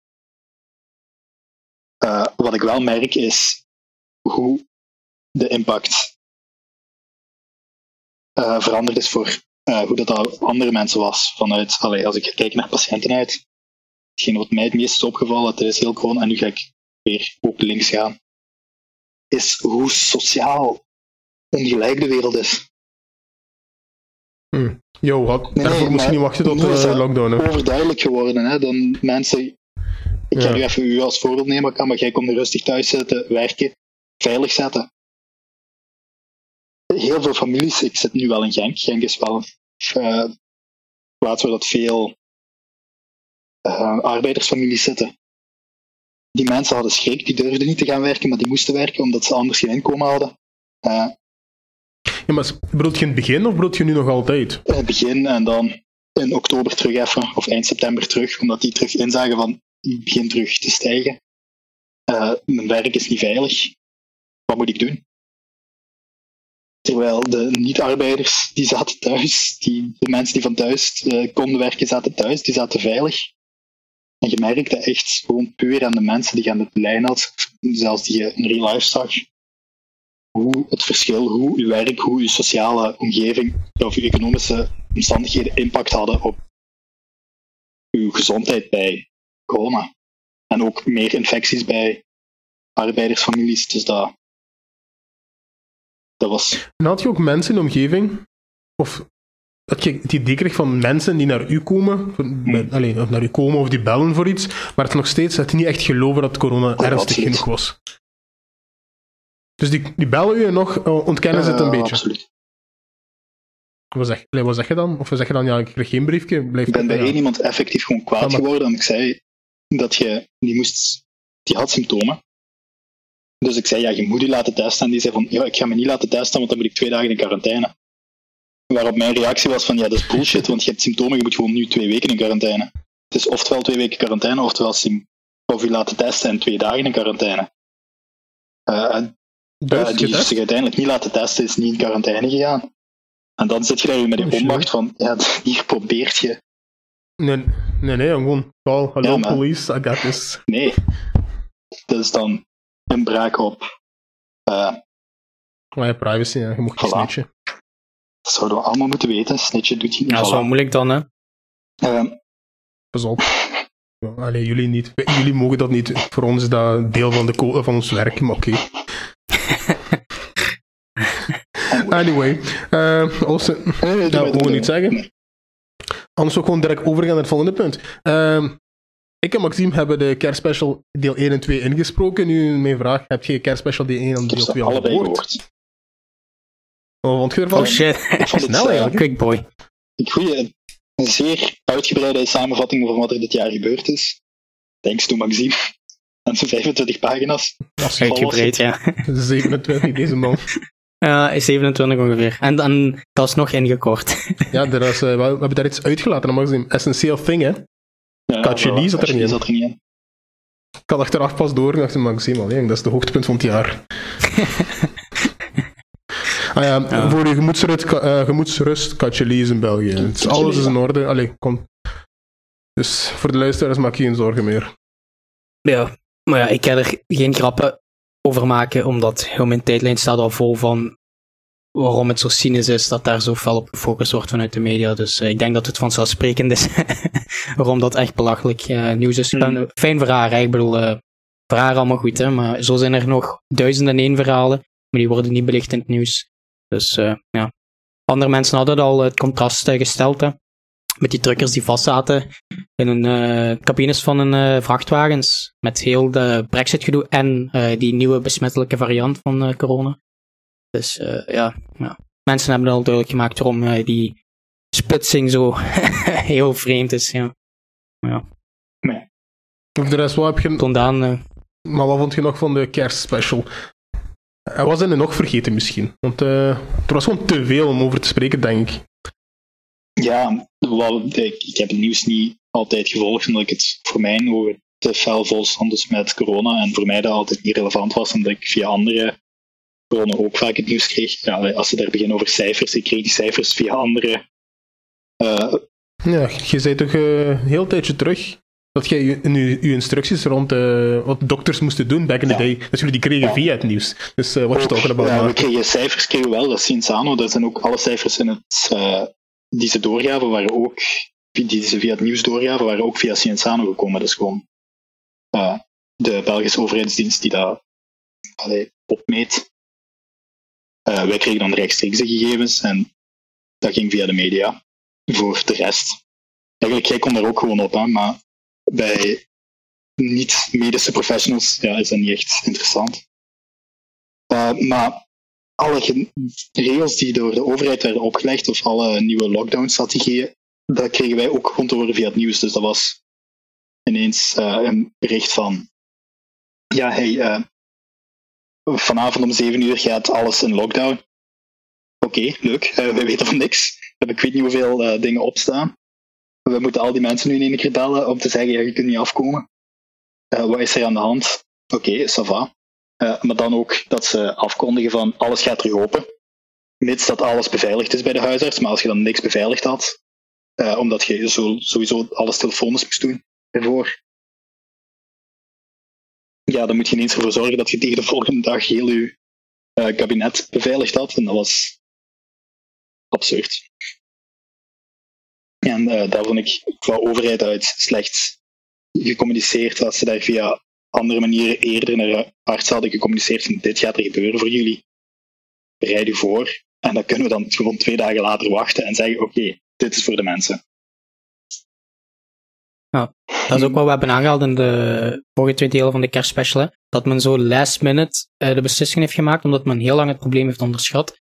Eh, wat ik wel merk is hoe de impact eh, veranderd is voor eh, hoe dat aan andere mensen was. Vanuit, allee, als ik kijk naar patiënten uit, hetgeen wat mij het meest is opgevallen, dat is heel gewoon, en nu ga ik weer ook links gaan, is hoe sociaal ongelijk de wereld is. Yo, had, Nee, daarvoor maar niet wachten tot is de dat lockdown. Hè. overduidelijk geworden. Hè? Dan mensen, ik ga Ja. nu even u als voorbeeld nemen, kan, maar jij komt rustig thuis zitten, werken, veilig zetten. Heel veel families, ik zit nu wel in Genk, Genk is wel een eh, plaats waar dat veel eh, arbeidersfamilies zitten. Die mensen hadden schrik, die durfden niet te gaan werken, maar die moesten werken omdat ze anders geen inkomen hadden. Eh, Ja, maar je in het begin of bedoelt je nu nog altijd? het begin en dan in oktober terug even, of eind september terug, omdat die terug inzagen van het begint terug te stijgen. Eh, mijn werk is niet veilig. Wat moet ik doen? Terwijl de niet-arbeiders, die zaten thuis, die, de mensen die van thuis eh, konden werken, zaten thuis, die zaten veilig. En je merkte echt gewoon puur aan de mensen die aan de lijn had, zelfs die je in real life zag, hoe het verschil, hoe uw werk, hoe uw sociale omgeving of uw economische omstandigheden impact hadden op uw gezondheid bij corona. En ook meer infecties bij arbeidersfamilies. Dus dat, dat was En had je ook mensen in de omgeving, of dat je het idee kreeg van mensen die naar u komen, van- met- allee, of naar u komen of die bellen voor iets, maar het nog steeds dat die niet echt geloven dat corona ernstig genoeg was. Dus die, die bellen u en nog eh, ontkennen ze het een Eh, beetje. Absoluut. Wat zeg, wat zeg je dan? Of zeg je dan, ja, ik kreeg geen briefje, blijf Ik ben bij één iemand effectief gewoon kwaad maar- geworden. En ik zei dat je, die moest, die had symptomen. Dus ik zei, ja, je moet die laten testen. En die zei van, ja, ik ga me niet laten testen, want dan moet ik twee dagen in quarantaine. Waarop mijn reactie was van, ja, dat is bullshit, want je hebt symptomen, je moet gewoon nu twee weken in quarantaine. Het is oftewel twee weken quarantaine, oftewel of je laten testen en twee dagen in quarantaine. En Dus, eh, die getest? zich uiteindelijk niet laten testen, is niet in quarantaine gegaan. En dan zit je daar weer met die Oh, onmacht van, ja, hier probeert je Nee, nee, nee, gewoon, call, hallo Ja, maar- police, I got this. Nee. Dat is dan inbraak op eh, Maar ja, privacy, ja. je mocht niet Voilà. snitchen. Dat zouden we allemaal moeten weten. Snitchen doet hij niet. Ja, dat is wel moeilijk dan, hè. Ehm, Pas op. Allee, jullie niet. Jullie mogen dat niet. Voor ons is dat deel van, de van ons werk, maar oké. Anyway, eh also, nee, doe mogen maar. niet zeggen. Anders ook gewoon direct overgaan naar het volgende punt. Ehm, ik en Maxime hebben de kerstspecial deel 1 en 2 ingesproken. Nu mijn vraag, heb je kerstspecial deel 1 en Ik deel ze 2 al gehoord? gehoord. Wat vond je ervan? Oh shit. Ik Snel eh, eigenlijk. Quick boy. een goede, een zeer uitgebreide samenvatting van wat er dit jaar gebeurd is. Thanks to Maxime. En zijn 25 pagina's. Uitgebreid, ja. 27 deze man. Ja, 27 ongeveer. En dan, dat is nog ingekort. Ja, er is, eh, we hebben daar iets uitgelaten, aan Maxime. Essentieel thing, hè. Ja, voilà, zat er niet in. Ik had achteraf pas door en dacht, Maxime, allee, dat is de hoogtepunt van het jaar. ah ja, Ja. voor je gemoedsrust, eh, gemoedsrust is in België. Het is, alles is in orde. Allee, kom. Dus voor de luisteraars maak je geen zorgen meer. Ja, maar ja, ik ga er geen grappen over maken, omdat heel mijn tijdlijn staat al vol van waarom het zo cynisch is dat daar zo fel op gefocust wordt vanuit de media. Dus eh, ik denk dat het vanzelfsprekend is waarom dat echt belachelijk eh, nieuws is. Hmm. En, Fijn voor haar, hè. ik bedoel, eh, voor haar allemaal goed, hè. maar zo zijn er nog duizenden en één verhalen, maar die worden niet belicht in het nieuws. Dus eh, ja, andere mensen hadden al het contrast eh, gesteld, hè. Met die truckers die vastzaten in hun eh, cabines van hun eh, vrachtwagens. Met heel de Brexit-gedoe en eh, die nieuwe besmettelijke variant van corona. Dus ja, ja, mensen hebben al duidelijk gemaakt waarom die splitsing zo heel vreemd is. Ja. Voor de rest, wat heb je... Tot aan, eh, Maar wat vond je nog van de kerstspecial? Er was er nog vergeten misschien. Want eh, er was gewoon te veel om over te spreken, denk ik. Ja, wel, ik, ik heb het nieuws niet altijd gevolgd, omdat ik het voor mijn ogen te fel vol stond dus met corona. En voor mij dat altijd niet relevant was, omdat ik via andere bronnen ook vaak het nieuws kreeg. Ja, als ze daar beginnen over cijfers, ik kreeg die cijfers via andere. eh, Ja, je zei toch eh, een heel tijdje terug dat jij je, je, je instructies rond eh, wat dokters moesten doen back in the Ja. day, dat jullie die kregen Ja. via het nieuws. Dus wat je talking about ja, we kregen cijfers, kregen we wel, dat is Cienzano. Dat zijn ook alle cijfers in het, eh, die ze doorgaven, waren ook, die ze via het nieuws doorgaven, waren ook via Cienzano gekomen. Dat is gewoon eh, de Belgische overheidsdienst die dat opmeet. Eh, wij kregen dan rechtstreeks de gegevens en dat ging via de media. Voor de rest. Eigenlijk, jij kon daar ook gewoon op, hè, maar bij niet-medische professionals ja, is dat niet echt interessant. Uh, maar alle ge- regels die door de overheid werden opgelegd, of alle nieuwe lockdown-strategieën, dat kregen wij ook gewoon te horen via het nieuws. Dus dat was ineens uh, een bericht van: ja, hey, uh, vanavond om 7 uur gaat alles in lockdown. Oké, leuk. Uh, wij weten van niks. We ik weet niet hoeveel dingen opstaan. We moeten al die mensen nu in één keer bellen om te zeggen: ja, je kunt niet afkomen. wat is er aan de hand? Oké, okay, ça va. Uh, maar dan ook dat ze afkondigen van alles gaat terug open. Mits dat alles beveiligd is bij de huisarts. Maar als je dan niks beveiligd had, uh, omdat je zo, sowieso alles telefonisch moest doen ervoor. Ja, dan moet je ineens ervoor zorgen dat je tegen de volgende dag heel je uh, kabinet beveiligd had. En dat was absurd. En daar vond ik qua overheid uit slecht gecommuniceerd dat ze daar via andere manieren eerder naar arts hadden gecommuniceerd van dit gaat er gebeuren voor jullie. Bereid u voor. En dan kunnen we dan gewoon twee dagen later wachten en zeggen oké, dit is voor de mensen. Ja, dat is ook wat we hebben aangehaald in de vorige twee delen van de kerstspecial. Hè? Dat men zo last minute uh, de beslissing heeft gemaakt, omdat men heel lang het probleem heeft onderschat.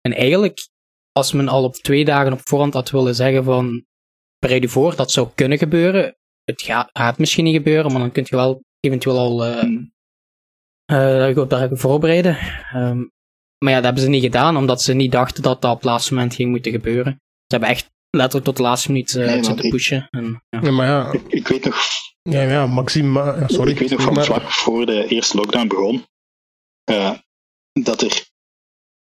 En eigenlijk, als men al op twee dagen op voorhand had willen zeggen van bereid u voor, dat zou kunnen gebeuren. Het gaat, gaat misschien niet gebeuren, maar dan kun je wel eventueel al uh, uh, daarop voorbereiden. Um, maar ja, dat hebben ze niet gedaan, omdat ze niet dachten dat dat op het laatste moment ging moeten gebeuren. Ze hebben echt letterlijk tot de laatste minuut uh, Nee, zitten ik- pushen. En, ja. Ja, maar ja, Ik, ik weet nog, ja, ja Maxime, sorry. ik weet nog van maar, vlak voor de eerste lockdown begon, eh, dat er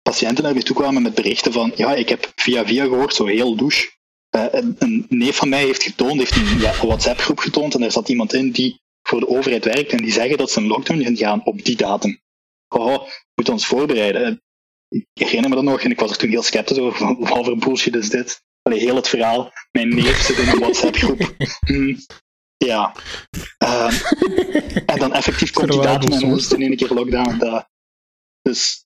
patiënten naar me toe kwamen met berichten van ja, ik heb via via gehoord, zo heel douche. Eh, een, een neef van mij heeft getoond, heeft een ja, WhatsApp-groep getoond en er zat iemand in die voor de overheid werkt en die zeggen dat ze een lockdown gaan gaan op die datum. Oh, we moeten ons voorbereiden. ik herinner me dat nog en ik was er toen heel sceptisch over. Wat voor bullshit is dit? Allee, heel het verhaal. Mijn neef zit in een WhatsApp-groep. Hm, ja. Uh, en dan effectief komt die datum en dan is het in één keer lockdown. Dat, dus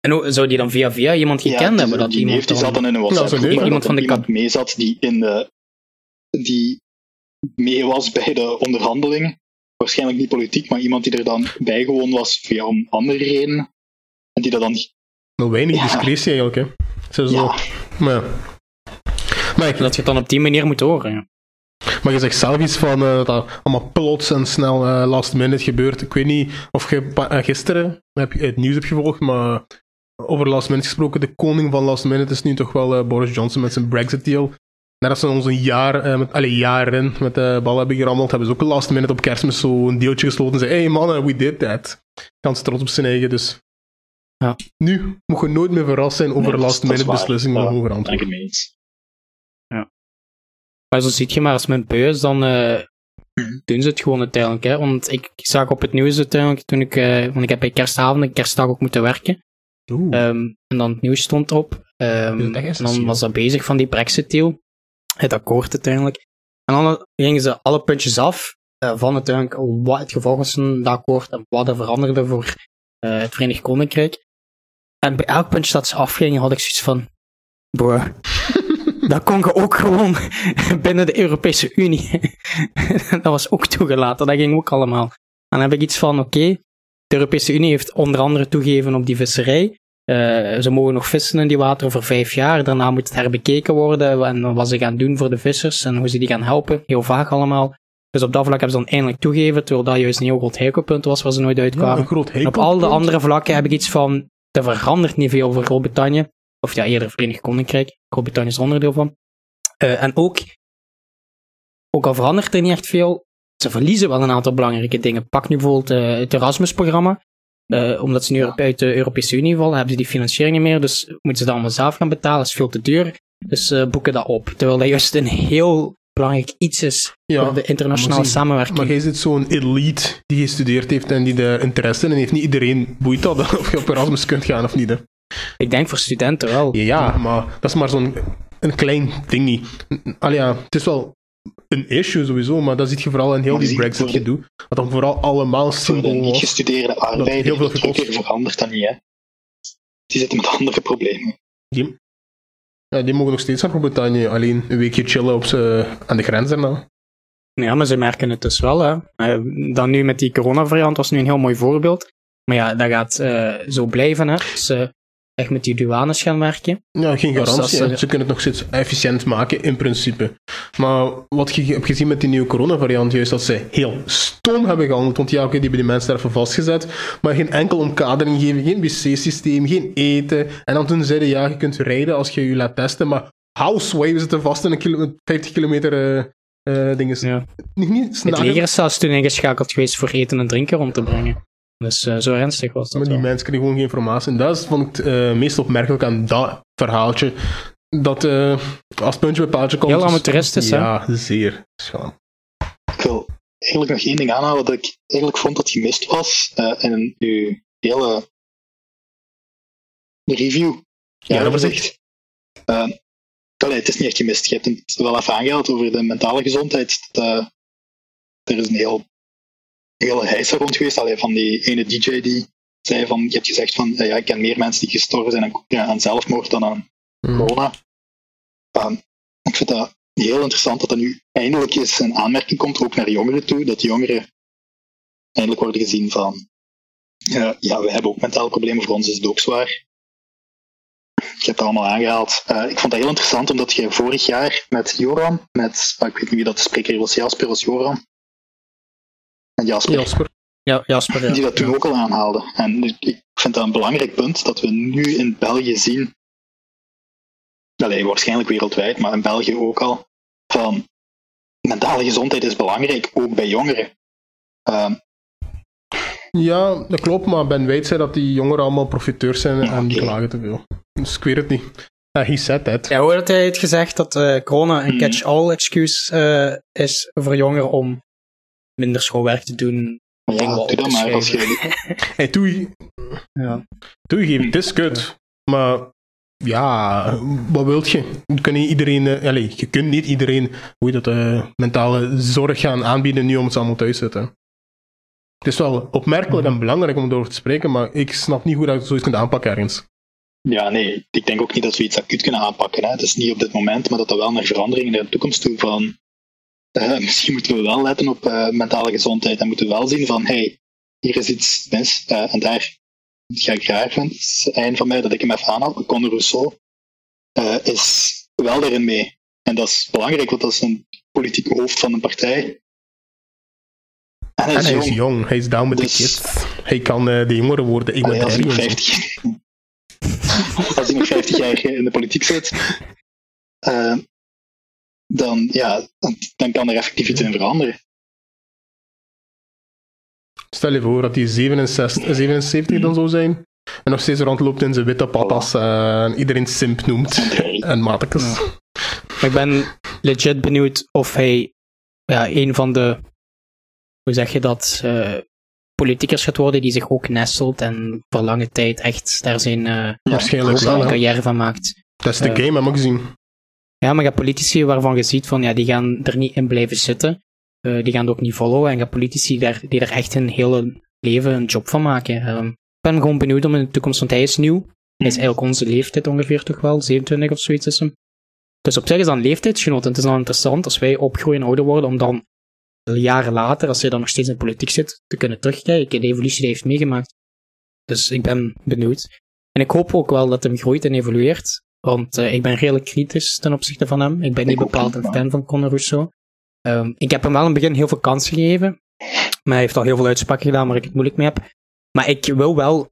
en hoe, zou die dan via via iemand gekend ja, hebben? Dat die neef die zat dan in een Ja, WhatsApp zo groep nu. waar Iemand van de iemand mee zat die in de die mee was bij de onderhandelingen. Waarschijnlijk niet politiek, maar iemand die er dan bijgewoon was via om andere redenen. En die dat dan Nou, weinig Ja. discretie eigenlijk, hè. Zo, zo. ja, Maar ja. Maar, ik, dat je het dan op die manier moet horen. Ja. maar je zegt zelf iets van eh, dat dat allemaal plots en snel eh, last minute gebeurt. Ik weet niet of je eh, gisteren heb je het nieuws hebt gevolgd, maar over last minute gesproken, de koning van last minute is nu toch wel eh, Boris Johnson met zijn Brexit deal. Nadat ze ons een jaar, eh, met, allee, jaren met de bal hebben gerammeld, hebben ze ook last minute op kerstmis zo een deeltje gesloten en zei, hey mannen, we did that. Ganz trots op zijn eigen, dus... Ja. Nu mogen we nooit meer verrast zijn over Nee, last minute beslissingen Ja, van hoger daar ben ik antwoord. eens. Maar zo ziet je maar, als men beu is, dan eh, doen ze het gewoon uiteindelijk. Hè? Want ik zag op het nieuws uiteindelijk, toen ik, eh, want ik heb bij kerstavond en kerstdag ook moeten werken. Ehm, en dan het nieuws stond erop. Ehm, en dan was dat bezig van die Brexit-deal. Het akkoord uiteindelijk. En dan gingen ze alle puntjes af eh, van uiteindelijk wat het gevolg was van dat akkoord en wat er veranderde voor eh, het Verenigd Koninkrijk. En bij elk puntje dat ze afgingen, had ik zoiets van: Bro, dat kon je ook gewoon binnen de Europese Unie. dat was ook toegelaten, dat ging ook allemaal. En dan heb ik iets van: oké, de Europese Unie heeft onder andere toegegeven op die visserij. Eh, ze mogen nog vissen in die wateren voor vijf jaar. Daarna moet het herbekeken worden en wat ze gaan doen voor de vissers en hoe ze die gaan helpen. Heel vaag allemaal. Dus op dat vlak hebben ze dan eindelijk toegegeven, terwijl dat juist een heel groot heikelpunt was waar ze nooit uitkwamen. een groot En op al de andere vlakken heb ik iets van, er verandert niet veel voor Groot-Brittannië. Of ja, eerder Verenigd Koninkrijk. Groot-Brittannië is er onderdeel van. Eh, en ook, ook al verandert er niet echt veel, ze verliezen wel een aantal belangrijke dingen. Pak nu bijvoorbeeld eh, het Erasmus-programma. Eh, omdat ze nu Ja. uit de Europese Unie vallen, hebben ze die financiering niet meer. Dus moeten ze dat allemaal zelf gaan betalen. is veel te duur. Dus eh, boeken dat op. Terwijl dat juist een heel belangrijk iets is Ja, voor de internationale maar samenwerking. Maar jij zit zo'n elite die gestudeerd heeft en die daar interesse in heeft. Niet iedereen boeit dat of je op Erasmus kunt gaan of niet. Hè. Ik denk voor studenten wel. Ja, maar dat is maar zo'n een klein dingie. Allee, ja, het is wel een issue sowieso, maar dat zie je vooral in heel Maar die Brexit gedoe. Dat dan vooral allemaal symbool niet gestudeerde heel arbeider, veel gekost. verandert dat niet, hè. Die zitten met andere problemen. Die, ja, die mogen nog steeds naar Groot-Brittannië, alleen een weekje chillen op ze, aan de grens daarna. Ja, maar ze merken het dus wel. Hè. Eh, Dan nu met die coronavariant was nu een heel mooi voorbeeld. Maar ja, dat gaat eh, zo blijven. Hè. Dus echt met die douanes gaan werken. Ja, geen garantie. Ze kunnen het nog steeds efficiënt maken, in principe. Maar wat je hebt gezien met die nieuwe coronavariant, juist dat ze heel stom hebben gehandeld. Want ja, oké, die hebben die mensen daar even vastgezet. Maar geen enkel omkadering geven, geen wc-systeem, geen eten. En dan toen zeiden ja, je kunt rijden als je je laat testen. Maar houseway, we zitten vast in een kilo- 50 kilometer eh eh dingen. Ja. Niet, niet Het leger is zelfs toen ingeschakeld geweest voor eten en drinken rond te brengen. Dus eh, zo ernstig was dat Maar die wel. mensen kregen gewoon geen informatie. En dat is, vond ik het eh, meest opmerkelijk aan dat verhaaltje. Dat eh, als puntje bij paaltje komt... Heel dus- amateuristisch, hè? Ja, zeer. Schaam. Ik wil eigenlijk nog één ding aanhalen dat ik eigenlijk vond dat gemist was eh, in uw hele review. Ja, overzicht. Uh, allee, het is niet echt gemist. Je hebt het wel even aangehaald over de mentale gezondheid. Dat, eh, er is een heel, hele heisa rond geweest allee, van die ene DJ die zei van, je hebt gezegd van, eh, ja, ik ken meer mensen die gestorven zijn aan, ja, aan zelfmoord dan aan Mm. corona. Ik vind dat heel interessant dat dat nu eindelijk eens een aanmerking komt, ook naar jongeren toe, dat die jongeren eindelijk worden gezien van eh, ja, we hebben ook mentale problemen, voor ons is het ook zwaar. Ik heb dat allemaal aangehaald. Eh, ik vond dat heel interessant, omdat je vorig jaar met Joran, met, ah, ik weet niet wie dat de spreker was, Jasper was Joran. En Jasper, Jasper. Ja, Jasper, ja. die dat toen ook al aanhaalde. En ik- ik vind dat een belangrijk punt, dat we nu in België zien, allee, waarschijnlijk wereldwijd, maar in België ook al, van mentale gezondheid is belangrijk, ook bij jongeren. Ehm, Ja, dat klopt, maar Ben Wijd zei dat die jongeren allemaal profiteurs zijn en die klagen te veel. Dus ik weet het niet. Uh, he said that. Ja, hij het gezegd dat eh, corona een Hmm. catch-all excuse eh, is voor jongeren om minder schoolwerk te doen, Ja, wat doe dat maar. Als je, Hey, toe, Ja. toegeven, het is kut. Maar ja, wat wilt je? Je kunt niet iedereen, eh, allee, je kunt niet iedereen hoe je dat, eh, mentale zorg gaan aanbieden nu om ze allemaal thuis te zitten. Het is wel opmerkelijk en belangrijk om erover te spreken, maar ik snap niet hoe dat je zoiets kunt aanpakken ergens. ja, nee, ik denk ook niet dat we iets acuut kunnen aanpakken. Hè. Het is niet op dit moment, maar dat dat wel naar verandering naar de toekomst toe van. Eh, misschien moeten we wel letten op eh, mentale gezondheid en moeten we wel zien van, hey, hier is iets mis eh, en daar ga ik graag. Het is een van mij dat ik hem even aanhaal. Conor Rousseau is wel daarin mee. En dat is belangrijk, want dat is een politiek hoofd van een partij. En hij En is hij jong. is jong, hij is down met Dus- de kids. Hij kan de jongeren worden nog equatorisch. 50 als hij nog 50 jaar in de politiek zit, dan, ja, dan, kan er effectief iets in veranderen. Stel je voor dat hij 67, 77 dan zou zijn. En nog steeds rondloopt in zijn witte patas eh, en iedereen simp noemt. En matekes. Maar ik ben legit benieuwd of hij ja, een van de, hoe zeg je dat, eh politicers gaat worden die zich ook nestelt en voor lange tijd echt daar zijn eh, Waarschijnlijk zijn wel. hè. carrière van maakt. Dat is de Eh, game, heb ik gezien. Ja, maar je hebt politici waarvan je ziet van ja, die gaan er niet in blijven zitten. Eh, die gaan het ook niet volgen. En je hebt politici daar, die er echt hun hele leven een job van maken. Ehm, ik ben gewoon benieuwd om in de toekomst, want hij is nieuw. Hij is eigenlijk onze leeftijd ongeveer toch wel, 27 of zoiets is hem. Dus op zich is dat een leeftijdsgenoot. En het is dan interessant als wij opgroeien en ouder worden, om dan jaren later, als hij dan nog steeds in politiek zit, te kunnen terugkijken. De evolutie die hij heeft meegemaakt. Dus ik ben benieuwd. En ik hoop ook wel dat hem groeit en evolueert. Want eh, ik ben redelijk kritisch ten opzichte van hem. Ik ben niet bepaald een fan van Conor Rousseau. Ehm, ik heb hem wel in het begin heel veel kansen gegeven. Maar hij heeft al heel veel uitspraken gedaan waar ik het moeilijk mee heb. Maar ik wil wel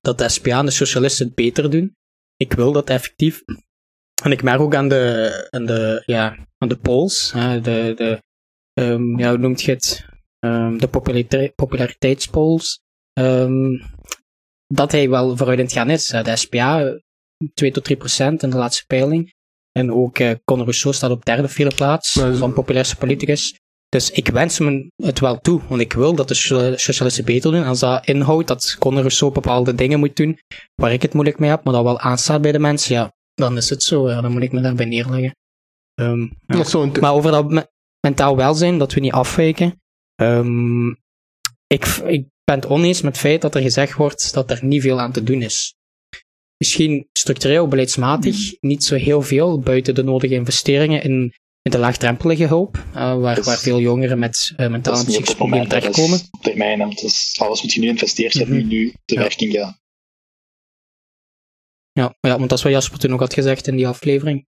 dat de SPA en de socialisten het beter doen. Ik wil dat effectief. En ik merk ook aan de, aan de, ja, aan de polls, hè, de, de ehm, ja, hoe noemt je het? Ehm, de popularite- populariteitspolls. dat hij wel vooruit in het gaan is. De SPA 2 tot 3 procent in de laatste peiling. En ook eh Conor Rousseau staat op derde vele plaats van populairste politicus. Dus ik wens hem het wel toe, want ik wil dat de so- socialisten beter doen. Als dat inhoudt dat Conor Rousseau bepaalde dingen moet doen waar ik het moeilijk mee heb, maar dat wel aanstaat bij de mensen, ja, dan is het zo. Ja, dan moet ik me daarbij neerleggen. Ehm, ja. Maar over dat me- mentaal welzijn, dat we niet afwijken. ehm, ik, ik ben het oneens met het feit dat er gezegd wordt dat er niet veel aan te doen is. Misschien structureel, beleidsmatig, niet zo heel veel, buiten de nodige investeringen in, in de laagdrempelige hulp, eh, waar, Dus- waar veel jongeren met uh, Dat mentale en psychische het problemen terechtkomen. is op termijn. Is, alles wat je nu investeert, gaat Mhm. nu, nu de Ja. werking gaan. Ja, ja, want dat is wat Jasper toen ook had gezegd in die aflevering.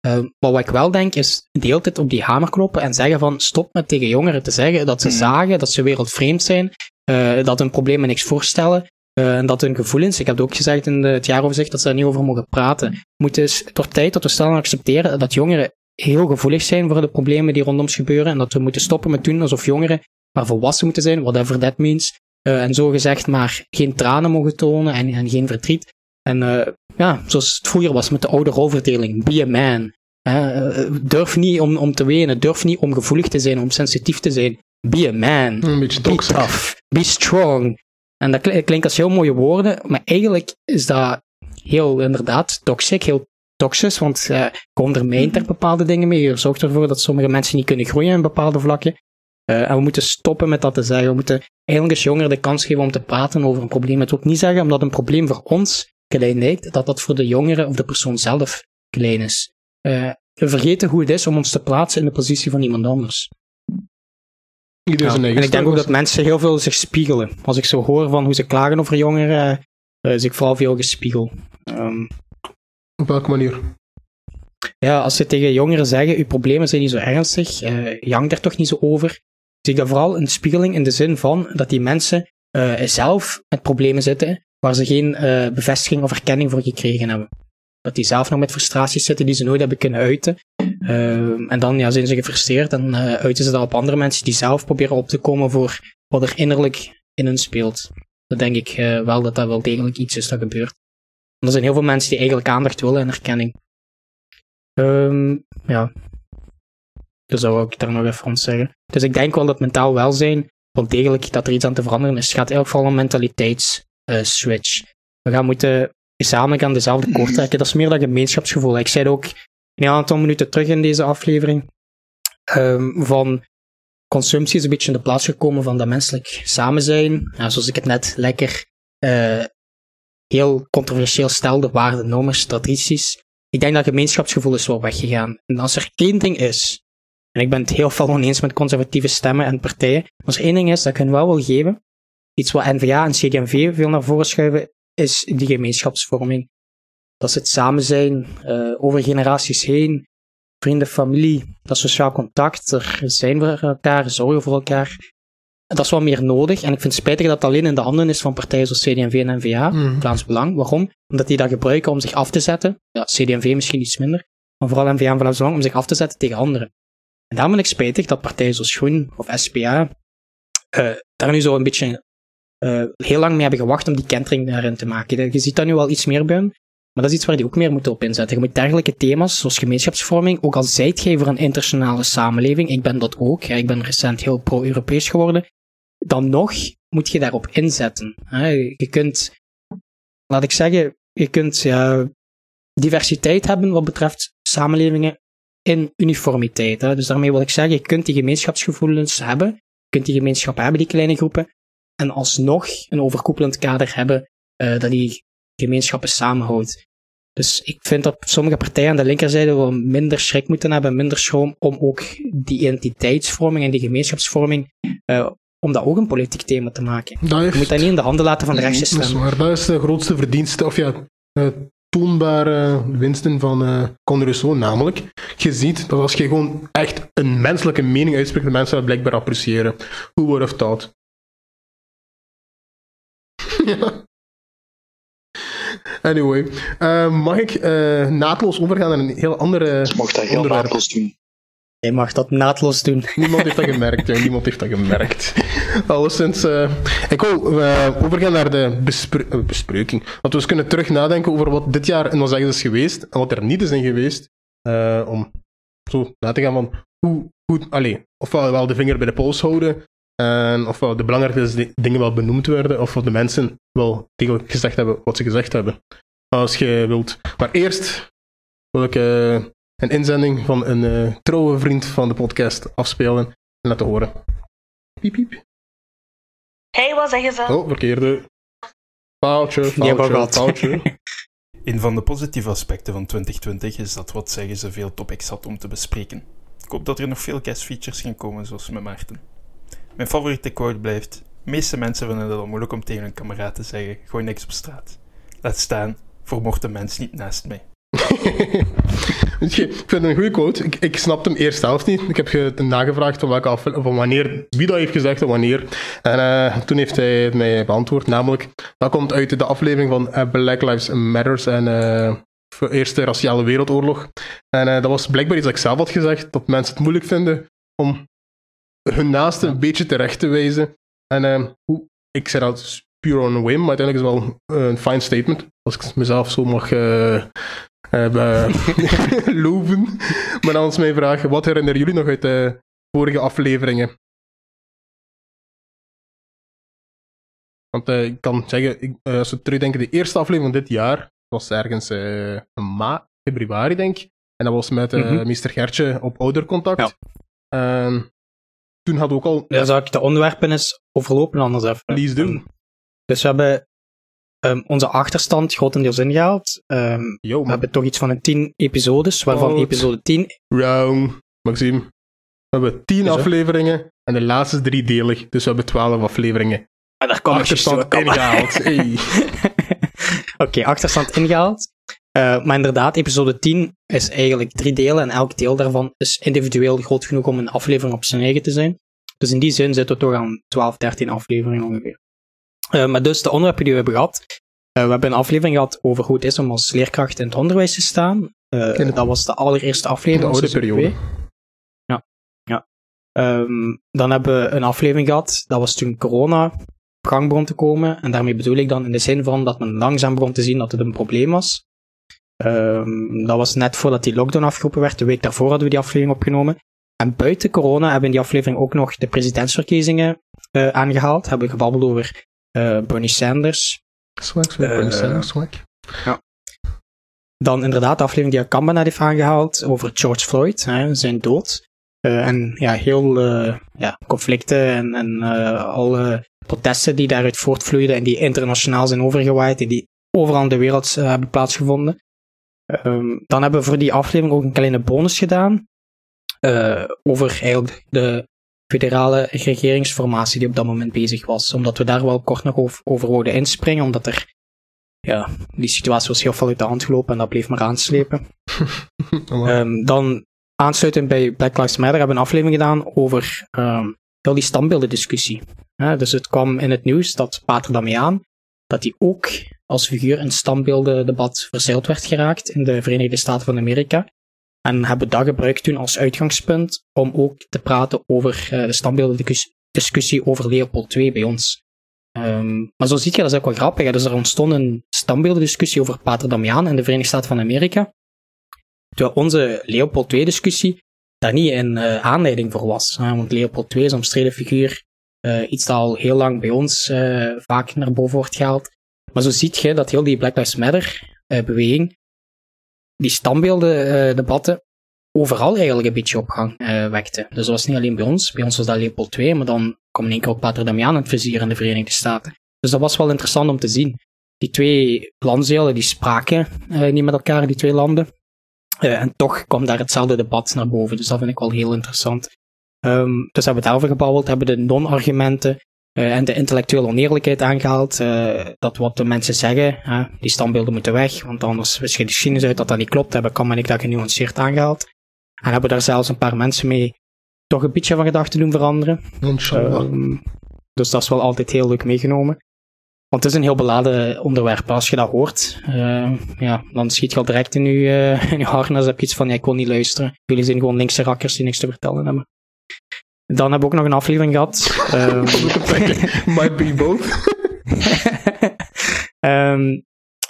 Eh, maar wat ik wel denk is, de hele tijd op die hamer kloppen en zeggen van stop met tegen jongeren te zeggen dat ze Mhm. zagen, dat ze wereldvreemd zijn, eh, dat hun problemen niks voorstellen eh, en dat hun gevoelens, ik heb het ook gezegd in de, het jaaroverzicht, dat ze daar niet over mogen praten. Het moet dus door tijd tot we snel accepteren dat jongeren heel gevoelig zijn voor de problemen die rondom ons gebeuren en dat we moeten stoppen met doen alsof jongeren maar volwassen moeten zijn, whatever that means. Eh, en zo gezegd maar geen tranen mogen tonen en, en geen verdriet. En eh, ja, zoals het vroeger was met de oude rolverdeling. Be a man. Eh, durf niet om, om te wenen. Durf niet om gevoelig te zijn, om sensitief te zijn. Be a man. een beetje Be toxic. tough. Be strong. En dat kl- klinkt als heel mooie woorden, maar eigenlijk is dat heel inderdaad toxic, heel toxisch, want eh je ondermijnt er bepaalde dingen mee. Je zorgt ervoor dat sommige mensen niet kunnen groeien in bepaalde vlakken. Eh, en we moeten stoppen met dat te zeggen. We moeten eigenlijk eens jongeren de kans geven om te praten over een probleem. Het wil ook niet zeggen omdat een probleem voor ons klein lijkt, dat dat voor de jongeren of de persoon zelf klein is. Eh, we vergeten hoe het is om ons te plaatsen in de positie van iemand anders. Iedereen Ja, zijn En ik denk ook dat mensen heel veel zich spiegelen. Als ik zo hoor van hoe ze klagen over jongeren, eh, is ik vooral veel gespiegeld. Ehm, Op welke manier? ja, als ze tegen jongeren zeggen, uw problemen zijn niet zo ernstig, eh jank er toch niet zo over, zie ik dat vooral een spiegeling in de zin van dat die mensen eh, zelf met problemen zitten waar ze geen eh, bevestiging of erkenning voor gekregen hebben. Dat die zelf nog met frustraties zitten die ze nooit hebben kunnen uiten. Ehm, en dan ja, zijn ze gefrustreerd en eh, uiten ze dat op andere mensen die zelf proberen op te komen voor wat er innerlijk in hun speelt. Dat denk ik eh, wel dat dat wel degelijk iets is dat gebeurt. Want er zijn heel veel mensen die eigenlijk aandacht willen en erkenning. Ehm, ja. Dus dat wil ik daar nog even rond zeggen. Dus ik denk wel dat mentaal welzijn wel degelijk dat er iets aan te veranderen is. Het gaat eigenlijk vooral om mentaliteitsswitch. we gaan moeten gezamenlijk aan dezelfde koord trekken. Dat is meer dat gemeenschapsgevoel. Ik zei ook een aantal minuten terug in deze aflevering. Um, van consumptie is een beetje in de plaats gekomen van dat menselijk samen zijn. Ja, zoals ik het net lekker uh, heel controversieel stelde, waarden, normen, tradities. Ik denk dat gemeenschapsgevoel is wel weggegaan. En als er één ding is, en ik ben het heel veel oneens met conservatieve stemmen en partijen, als er één ding is dat ik hen wel wil geven, iets wat NVA en CDMV veel naar voren schuiven, is die gemeenschapsvorming. Dat is het samen zijn, uh, over generaties heen, vrienden, familie, dat sociaal contact, er zijn voor elkaar, zorgen voor elkaar. Dat is wel meer nodig. En ik vind het spijtig dat het alleen in de handen is van partijen zoals CD&V en NVA, mm. Vlaams Belang. Waarom? Omdat die dat gebruiken om zich af te zetten. Ja, CD&V misschien iets minder. Maar vooral NVA en Vlaams Belang om zich af te zetten tegen anderen. En daarom vind ik spijtig dat partijen zoals Groen of SPA uh, daar nu zo een beetje uh, heel lang mee hebben gewacht om die kentering daarin te maken. Je ziet dat nu al iets meer bij maar dat is iets waar die ook meer moeten op inzetten. Je moet dergelijke thema's, zoals gemeenschapsvorming, ook al zijt jij voor een internationale samenleving, ik ben dat ook, ik ben recent heel pro-Europees geworden, dan nog moet je daarop inzetten. Je kunt, laat ik zeggen, je kunt ja, diversiteit hebben wat betreft samenlevingen in uniformiteit. Dus daarmee wil ik zeggen, je kunt die gemeenschapsgevoelens hebben, je kunt die gemeenschap hebben, die kleine groepen, en alsnog een overkoepelend kader hebben uh, dat die gemeenschappen samenhoudt. Dus ik vind dat sommige partijen aan de linkerzijde wel minder schrik moeten hebben, minder schroom om ook die identiteitsvorming en die gemeenschapsvorming, uh, om dat ook een politiek thema te maken. Dat Je moet dat niet in de handen laten van de rechtse stem. Dat is waar, dat is de grootste verdienste, of ja, uh, toonbare winsten van uh, Rousseau, namelijk, je ziet dat als je gewoon echt een menselijke mening uitspreekt, de mensen dat blijkbaar appreciëren. Hoe wordt of thought. ja. Anyway, uh, mag ik uh, naadloos overgaan naar een heel andere Je mag dat heel naadloos doen. Je mag dat naadloos doen. Niemand heeft dat gemerkt, ja. Niemand heeft dat gemerkt. Alleszins, uh, ik wil overgaan naar de bespre bespreking. Dat we eens kunnen terug nadenken over wat dit jaar in ons is geweest en wat er niet is in geweest. om zo na te gaan van hoe goed, allee, ofwel wel de vinger bij de pols houden, en ofwel de belangrijkste dingen wel benoemd werden, of de mensen wel degelijk gezegd hebben wat ze gezegd hebben. Als je wilt. Maar eerst wil ik uh, een inzending van een uh, trouwe vriend van de podcast afspelen en laten horen. Piep, piep. Hey, wat zeggen ze? Oh, verkeerde. Paaltje, foutje, foutje. Een van de positieve aspecten van 2020 is dat wat zeggen ze veel topics had om te bespreken. Ik hoop dat er nog veel guest features gaan komen, zoals met Maarten. Mijn favoriete quote blijft: De meeste mensen vinden het al moeilijk om tegen hun kameraad te zeggen: gooi niks op straat. Laat staan, vermocht de mens niet naast mij. ik vind het een goede quote. Ik, ik snapte hem eerst zelf niet. Ik heb je nagevraagd van, welke van wanneer, wie dat heeft gezegd en wanneer. En uh, toen heeft hij mij beantwoord. Namelijk, dat komt uit de aflevering van uh, Black Lives Matters en uh, Eerste Raciale Wereldoorlog. En dat was blijkbaar iets dat ik zelf had gezegd, dat mensen het moeilijk vinden om hun naasten een beetje terecht te wijzen. En uh, ik zeg dat puur on a whim, maar uiteindelijk is het wel een fine statement. Als ik mezelf zo mag uh, uh, loven. maar dan is mijn vraag, wat herinneren jullie nog uit de vorige afleveringen? Want uh, ik kan zeggen, ik, uh, als we terugdenken, de eerste aflevering van dit jaar was ergens uh, ma februari, denk ik. En dat was met mm -hmm. Mr. Gertje op oudercontact. Ja toen had ook al... Ja, zou ik de onderwerpen eens overlopen anders even. Please doen. Dus we hebben um, onze achterstand grotendeels ingehaald. Um, Yo, we hebben toch iets van een 10 episodes, waarvan Out. episode 10... Wrong, Maxime. We hebben 10 afleveringen en de laatste drie delig, dus we hebben 12 afleveringen. En ah, daar kan achterstand ingehaald. Hey. Oké, okay, achterstand ingehaald. Uh, maar inderdaad, episode 10 is eigenlijk drie delen en elk deel daarvan is individueel groot genoeg om een aflevering op zijn eigen te zijn. Dus in die zin zitten we toch aan 12, 13 afleveringen ongeveer. Uh, maar dus de onderwerpen die we hebben gehad. Uh, we hebben een aflevering gehad over hoe het is om als leerkracht in het onderwijs te staan. dat was de allereerste aflevering. De oude periode. Ja. ja. Um, dan hebben we een aflevering gehad, dat was toen corona op gang begon te komen. En daarmee bedoel ik dan in de zin van dat men langzaam begon te zien dat het een probleem was. Um, dat was net voordat die lockdown afgeroepen werd. De week daarvoor hadden we die aflevering opgenomen. En buiten corona hebben we in die aflevering ook nog de presidentsverkiezingen uh, aangehaald. Hebben we gebabbeld over uh, Bernie Sanders. Swag, swag, Bernie Sanders, swag. Ja. Dan inderdaad de aflevering die Akamba net heeft aangehaald over George Floyd, hè, zijn dood. Uh, en ja, heel ja, conflicten en, en alle protesten die daaruit voortvloeiden en die internationaal zijn overgewaaid en die overal in de wereld hebben plaatsgevonden. Um, dan hebben we voor die aflevering ook een kleine bonus gedaan. Uh, over eigenlijk de federale regeringsformatie die op dat moment bezig was. Omdat we daar wel kort nog over, over wouden inspringen, omdat er, ja, die situatie was heel veel uit de hand gelopen en dat bleef maar aanslepen. um, dan aansluitend bij Black Lives Matter hebben we een aflevering gedaan over um, heel die standbeeldendiscussie. Uh, dus het kwam in het nieuws dat Pater Damiaan, dat hij ook als figuur in standbeeldendebat verzeild werd geraakt in de Verenigde Staten van Amerika. En hebben dat gebruikt toen als uitgangspunt om ook te praten over uh, de standbeeldendiscussie over Leopold II bij ons. Um, maar zo zie je, dat is ook wel grappig. Hè? Dus er ontstond een standbeeldendiscussie over Pater Damiaan in de Verenigde Staten van Amerika. Terwijl onze Leopold II-discussie daar niet een uh, aanleiding voor was. Want Leopold II is een omstreden figuur, uh, iets dat al heel lang bij ons vaak naar boven wordt gehaald. Maar zo ziet je dat heel die Black Lives Matter-beweging, die standbeelden-debatten, overal eigenlijk een beetje op gang uh, wekte. Dus dat was niet alleen bij ons. Bij ons was dat Leopold 2, maar dan kwam in één keer ook Pater Damian in het vizier in de Verenigde Staten. Dus dat was wel interessant om te zien. Die twee landsdelen die spraken niet met elkaar, die twee landen. En toch kwam daar hetzelfde debat naar boven. Dus dat vind ik wel heel interessant. Um, dus hebben we daarover gebabbeld, hebben de non-argumenten en de intellectuele oneerlijkheid aangehaald. Uh, dat wat de mensen zeggen, die standbeelden moeten weg, want anders is de geschiedenis uit dat dat niet klopt. Hebben kan men ik dat genuanceerd aangehaald. En hebben daar zelfs een paar mensen mee toch een beetje van gedachten doen veranderen. Um, dus dat is wel altijd heel leuk meegenomen. Want het is een heel beladen onderwerp. Als je dat hoort, uh, ja, dan schiet je al direct in je, uh, in je harnas. heb je iets van, ja, ik wil niet luisteren. Jullie zijn gewoon linkse rakkers die niks te vertellen hebben. Dan hebben we ook nog een aflevering gehad. um, Might be both. um,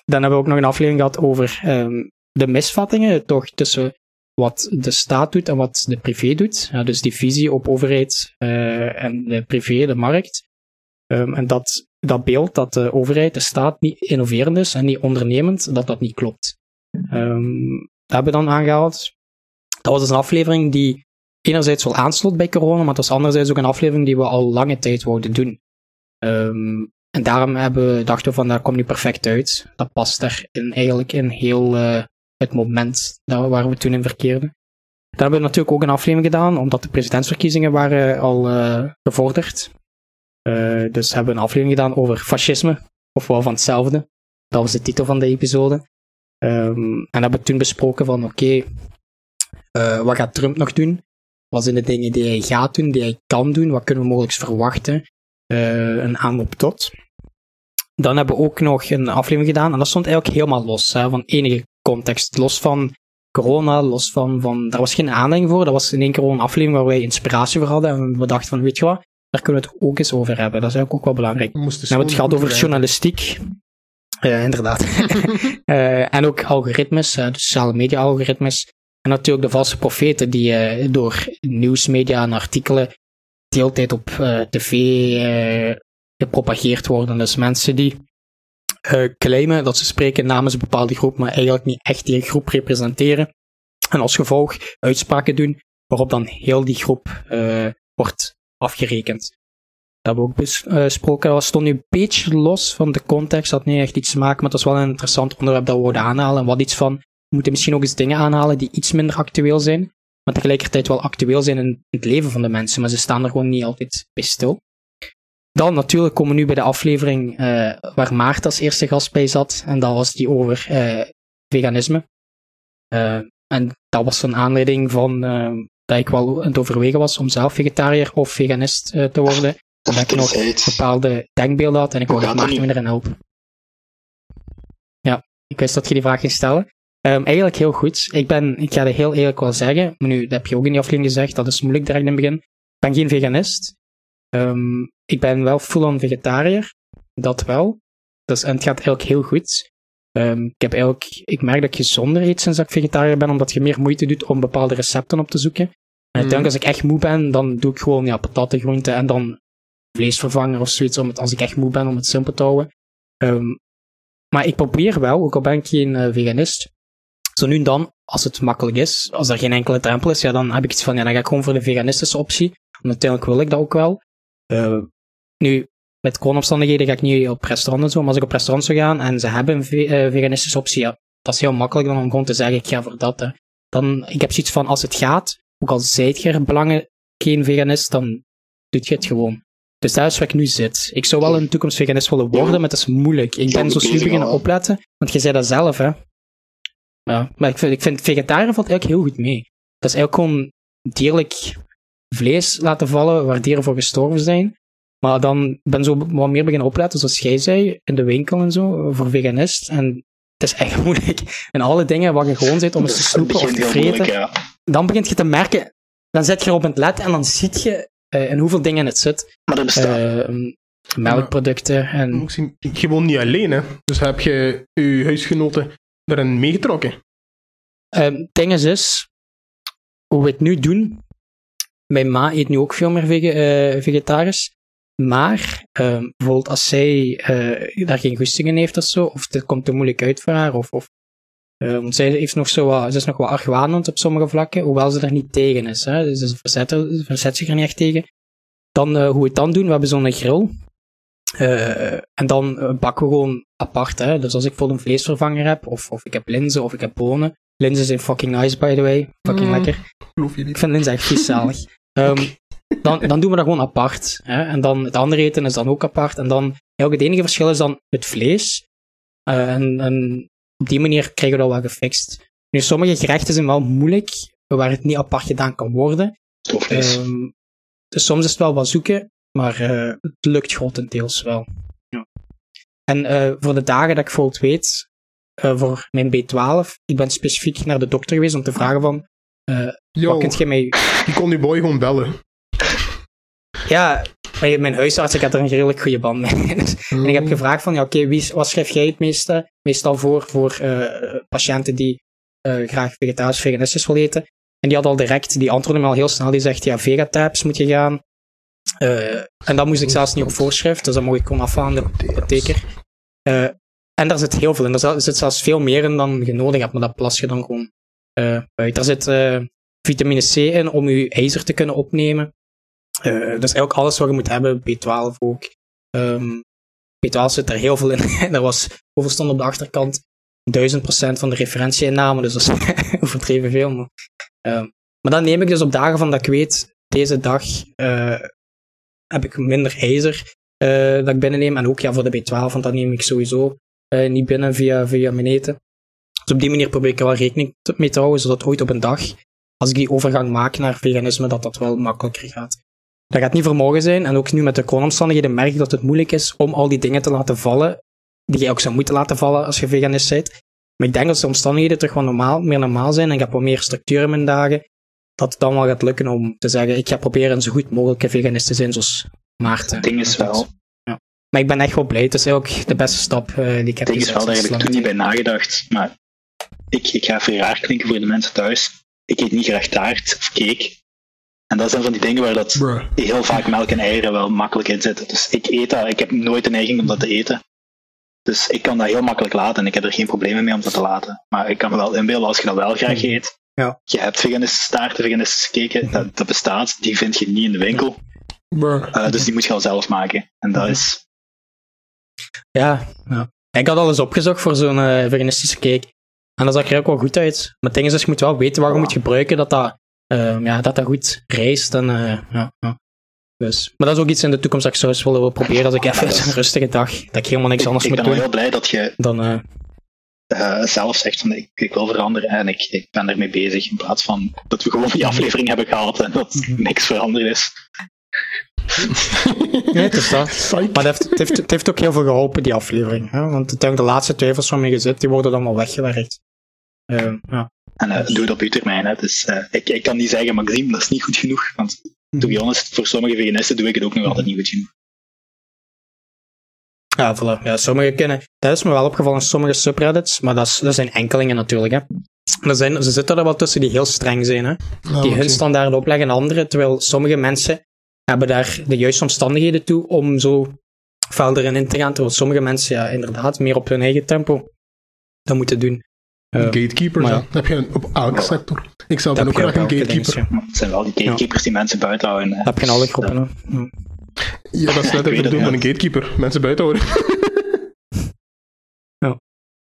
dan hebben we ook nog een aflevering gehad over um, de misvattingen toch tussen wat de staat doet en wat de privé doet. Ja, dus die visie op overheid uh, en de privé, de markt. en dat, dat beeld dat de overheid, de staat niet innoverend is en niet ondernemend, dat dat niet klopt. dat hebben we dan aangehaald. Dat was dus een aflevering die enerzijds wel aansloot bij corona, maar het was anderzijds ook een aflevering die we al lange tijd wouden doen. Um, en daarom hebben we dachten van, daar komt nu perfect uit. Dat past in eigenlijk in heel uh, het moment dat, waar we toen in verkeerden. Daar hebben we natuurlijk ook een aflevering gedaan, omdat de presidentsverkiezingen waren al uh, gevorderd. Uh, dus hebben we een aflevering gedaan over fascisme, of wel van hetzelfde. Dat was de titel van de episode. Um, en hebben we toen besproken van, oké, wat gaat Trump nog doen? Wat zijn de dingen die hij gaat doen, die hij kan doen? Wat kunnen we mogelijk verwachten? Uh, een aanloop tot. Dan hebben we ook nog een aflevering gedaan, en dat stond eigenlijk helemaal los hè, van enige context. Los van corona, los van, van. Daar was geen aanleiding voor. Dat was in één keer een aflevering waar wij inspiratie voor hadden. En we dachten van, weet je wat, daar kunnen we het ook eens over hebben. Dat is eigenlijk ook wel belangrijk. We, we hebben het gehad over journalistiek. Uh, inderdaad. uh, en ook algoritmes, uh, dus sociale media algoritmes. En natuurlijk de valse profeten die uh, door nieuwsmedia en artikelen de hele tijd op uh, tv uh, gepropageerd worden. Dus mensen die claimen dat ze spreken namens een bepaalde groep, maar eigenlijk niet echt die groep representeren. En als gevolg uitspraken doen waarop dan heel die groep wordt afgerekend. Dat hebben we ook besproken. Dat stond nu een beetje los van de context, dat had niet echt iets te maken, maar het was wel een interessant onderwerp dat we wilden aanhalen. En wat iets van we moeten misschien ook eens dingen aanhalen die iets minder actueel zijn, maar tegelijkertijd wel actueel zijn in het leven van de mensen, maar ze staan er gewoon niet altijd bij stil. Dan natuurlijk komen we nu bij de aflevering uh, waar Maarten als eerste gast bij zat, en dat was die over uh, veganisme. Uh, en dat was een aanleiding van dat ik wel aan het overwegen was om zelf vegetariër of veganist te worden. Omdat ik nog bepaalde denkbeelden had en ik wilde Maarten erin helpen. Ja, ik wist dat je die vraag ging stellen. Um, eigenlijk heel goed. Ik ben, ik ga het heel eerlijk wel zeggen, maar nu, dat heb je ook in die aflevering gezegd, dat is moeilijk direct in het begin. Ik ben geen veganist. Um, ik ben wel full-on vegetariër. Dat wel. Dus, en het gaat eigenlijk heel goed. Um, ik, heb eigenlijk, ik merk dat ik gezonder eet sinds dat ik vegetariër ben, omdat je meer moeite doet om bepaalde recepten op te zoeken. En uiteindelijk, als ik echt moe ben, dan doe ik gewoon ja, patatengroenten en dan vleesvervanger of zoiets, om het, als ik echt moe ben, om het simpel te houden. Ehm, maar ik probeer wel, ook al ben ik geen eh, veganist, zo nu en dan, als het makkelijk is, als er geen enkele drempel is, ja, dan heb ik iets van, ja, dan ga ik gewoon voor de veganistische optie. Want uiteindelijk wil ik dat ook wel. Eh, nu, met coronaomstandigheden ga ik niet op restaurant en zo, maar als ik op restaurant zou gaan en ze hebben een ve- eh, veganistische optie, ja, dat is heel makkelijk dan om gewoon te zeggen, ik ga voor dat. Hè. Dan, ik heb zoiets van, als het gaat, ook al zijt je er belangen geen veganist, dan doe je het gewoon. Dus daar is waar ik nu zit. Ik zou wel in de toekomst veganist willen worden, maar het is moeilijk. Ik ben zo bezig beginnen opletten, want je zei dat zelf, hè. Ja, maar ik vind, ik vind vegetariër valt eigenlijk heel goed mee. Dat is eigenlijk gewoon dierlijk vlees laten vallen waar dieren voor gestorven zijn. Maar dan ben zo wat meer beginnen opletten, zoals jij zei, in de winkel en zo, voor veganist. En het is echt moeilijk. En alle dingen waar je gewoon zit om eens te snoepen of te vreten, moeilijk, ja. dan begint je te merken, dan zet je erop in het let en dan ziet je eh, in hoeveel dingen het zit. Maar bestaat Eh, melkproducten en... Misschien gewoon niet alleen, hè. Dus heb je je huisgenoten erin meegetrokken. Ehm, Het ding is, is, hoe we het nu doen, mijn ma eet nu ook veel meer eh, vegetarisch. Maar ehm, bijvoorbeeld als zij eh, daar geen goesting in heeft of zo, of het komt te moeilijk uit voor haar, of, of eh, want zij heeft nog zo wat, is nog wat argwanend op sommige vlakken, hoewel ze er niet tegen is. Hè? Dus ze verzet, er- ze verzet zich er niet echt tegen. Dan, eh, hoe we het dan doen, we hebben zo'n grill. En dan bakken we gewoon apart. Hè? Dus als ik bijvoorbeeld een vleesvervanger heb, of, of ik heb linzen, of ik heb bonen. Linzen zijn fucking nice, by the way. Fucking Mm. lekker. Geloof je Ik niet? vind linzen echt vies zalig. Ehm, dan, dan doen we dat gewoon apart. Hè? En dan het andere eten is dan ook apart. En dan, het enige verschil is dan het vlees. Eh, en, en op die manier krijgen we dat wel gefixt. Nu, sommige gerechten zijn wel moeilijk, waar het niet apart gedaan kan worden. Ehm, dus soms is het wel wat zoeken, maar eh, het lukt grotendeels wel. En eh, voor de dagen dat ik bijvoorbeeld weet, eh, voor mijn B12, ik ben specifiek naar de dokter geweest om te vragen van, eh, Yo, wat kunt je mij... je kon die boy gewoon bellen. Ja, mijn huisarts, ik had er een redelijk goede band mee. En ik heb gevraagd van, ja oké, wie wat schrijf jij het meeste, meestal voor, voor patiënten die graag vegetarisch veganistisch willen eten. En die had al direct, die antwoordde me al heel snel, die zegt, ja, vegatabs moet je gaan. Eh, en dat moest ik zelfs niet op voorschrift, dus dat mocht ik gewoon afhalen de apotheker. Eh, en daar zit heel veel in. Er zit- zelfs veel meer in dan je nodig hebt, maar dat plas je dan gewoon eh uit. Daar zit vitamine C in om je ijzer te kunnen opnemen. Dat is eigenlijk alles wat je moet hebben, B12 ook. Ehm, B12 zit er heel veel in. er was, hoeveel op de achterkant? 1000% van de referentieinname, dus dat is overdreven veel. Maar, ehm, maar dan neem ik dus op dagen van dat ik weet, deze dag heb ik minder ijzer eh, dat ik binnenneem. En ook ja, voor de B12, want dat neem ik sowieso eh, niet binnen via, via mijn eten. Dus op die manier probeer ik er wel rekening mee te houden, zodat ooit op een dag, als ik die overgang maak naar veganisme, dat dat wel makkelijker gaat. Dat gaat niet voor zijn. En ook nu met de coronaomstandigheden merk ik dat het moeilijk is om al die dingen te laten vallen, die je ook zou moeten laten vallen als je veganist bent. Maar ik denk dat de omstandigheden terug wat normaal, meer normaal zijn en ik heb wat meer structuur in mijn dagen, dat het dan wel gaat lukken om te zeggen, ik ga proberen zo goed mogelijke veganist te zijn zoals Maarten. Het ding is wel, Ja. Maar ik ben echt wel blij. Het is ook de beste stap eh, die ik heb het ding is wel, daar heb ik toen niet bij nagedacht. Maar ik, ik ga even raar klinken voor de mensen thuis. Ik eet niet graag taart of cake. En dat zijn van die dingen waar dat Bruh. heel vaak melk en eieren wel makkelijk in zitten. Dus ik eet dat. Ik heb nooit de neiging om dat te eten. Dus ik kan dat heel makkelijk laten en ik heb er geen problemen mee om dat te laten. Maar ik kan me wel inbeelden als je dat wel graag eet. Ja. Je hebt veganistische taarten, veganistische cake, dat, dat bestaat. Die vind je niet in de winkel. Bruh. Eh, dus die moet je al zelf maken. En dat is... Ja, ja. Ik had alles opgezocht voor zo'n eh, veganistische cake. En dat zag er ook wel goed uit. Maar het ding is, dus je moet wel weten waar je Ja. moet gebruiken, dat dat, ehm, ja, dat, dat goed rijst. En, eh, ja, ja. Dus. Maar dat is ook iets in de toekomst dat ik zou eens willen proberen als ik even is- een rustige dag, dat ik helemaal niks Ik, anders ik moet ben wel doen. heel blij dat je Dan, eh, eh, zelf zegt van ik, ik wil veranderen en ik, ik ben ermee bezig. In plaats van dat we gewoon die aflevering hebben gehad en dat Mhm. niks veranderd is. nee, het is dat. Psych. Maar het heeft, het, heeft, het heeft ook heel veel geholpen, die aflevering. Hè? Want uiteindelijk de laatste twijfels van mij gezet, die worden dan wel weggewerkt. Ehm, ja. En eh, doe het op je termijn. Hè. Dus, eh, ik, ik kan niet zeggen, Maxime, dat is niet goed genoeg. Want to be honest, voor sommige veganisten doe ik het ook nog altijd niet goed genoeg. Ja, voilà. Ja, sommige kunnen. Dat is me wel opgevallen in sommige subreddits, maar dat, is, dat zijn enkelingen natuurlijk. Hè. er zijn, ze zitten er wel tussen die heel streng zijn, hè? Ja, die hun standaarden opleggen en anderen, terwijl sommige mensen hebben daar de juiste omstandigheden toe om zo fel erin in te gaan, terwijl sommige mensen ja, inderdaad meer op hun eigen tempo dat moeten doen. Eh, Gatekeepers, maar ja. Dat heb je op elke sector. Ik zelf ben ook graag een gatekeeper. ding, ja. Maar het zijn wel die gatekeepers die mensen buiten houden. Dat heb je in alle groepen. Ja, dat is net het, bedoel van ja. een gatekeeper. Mensen buiten houden.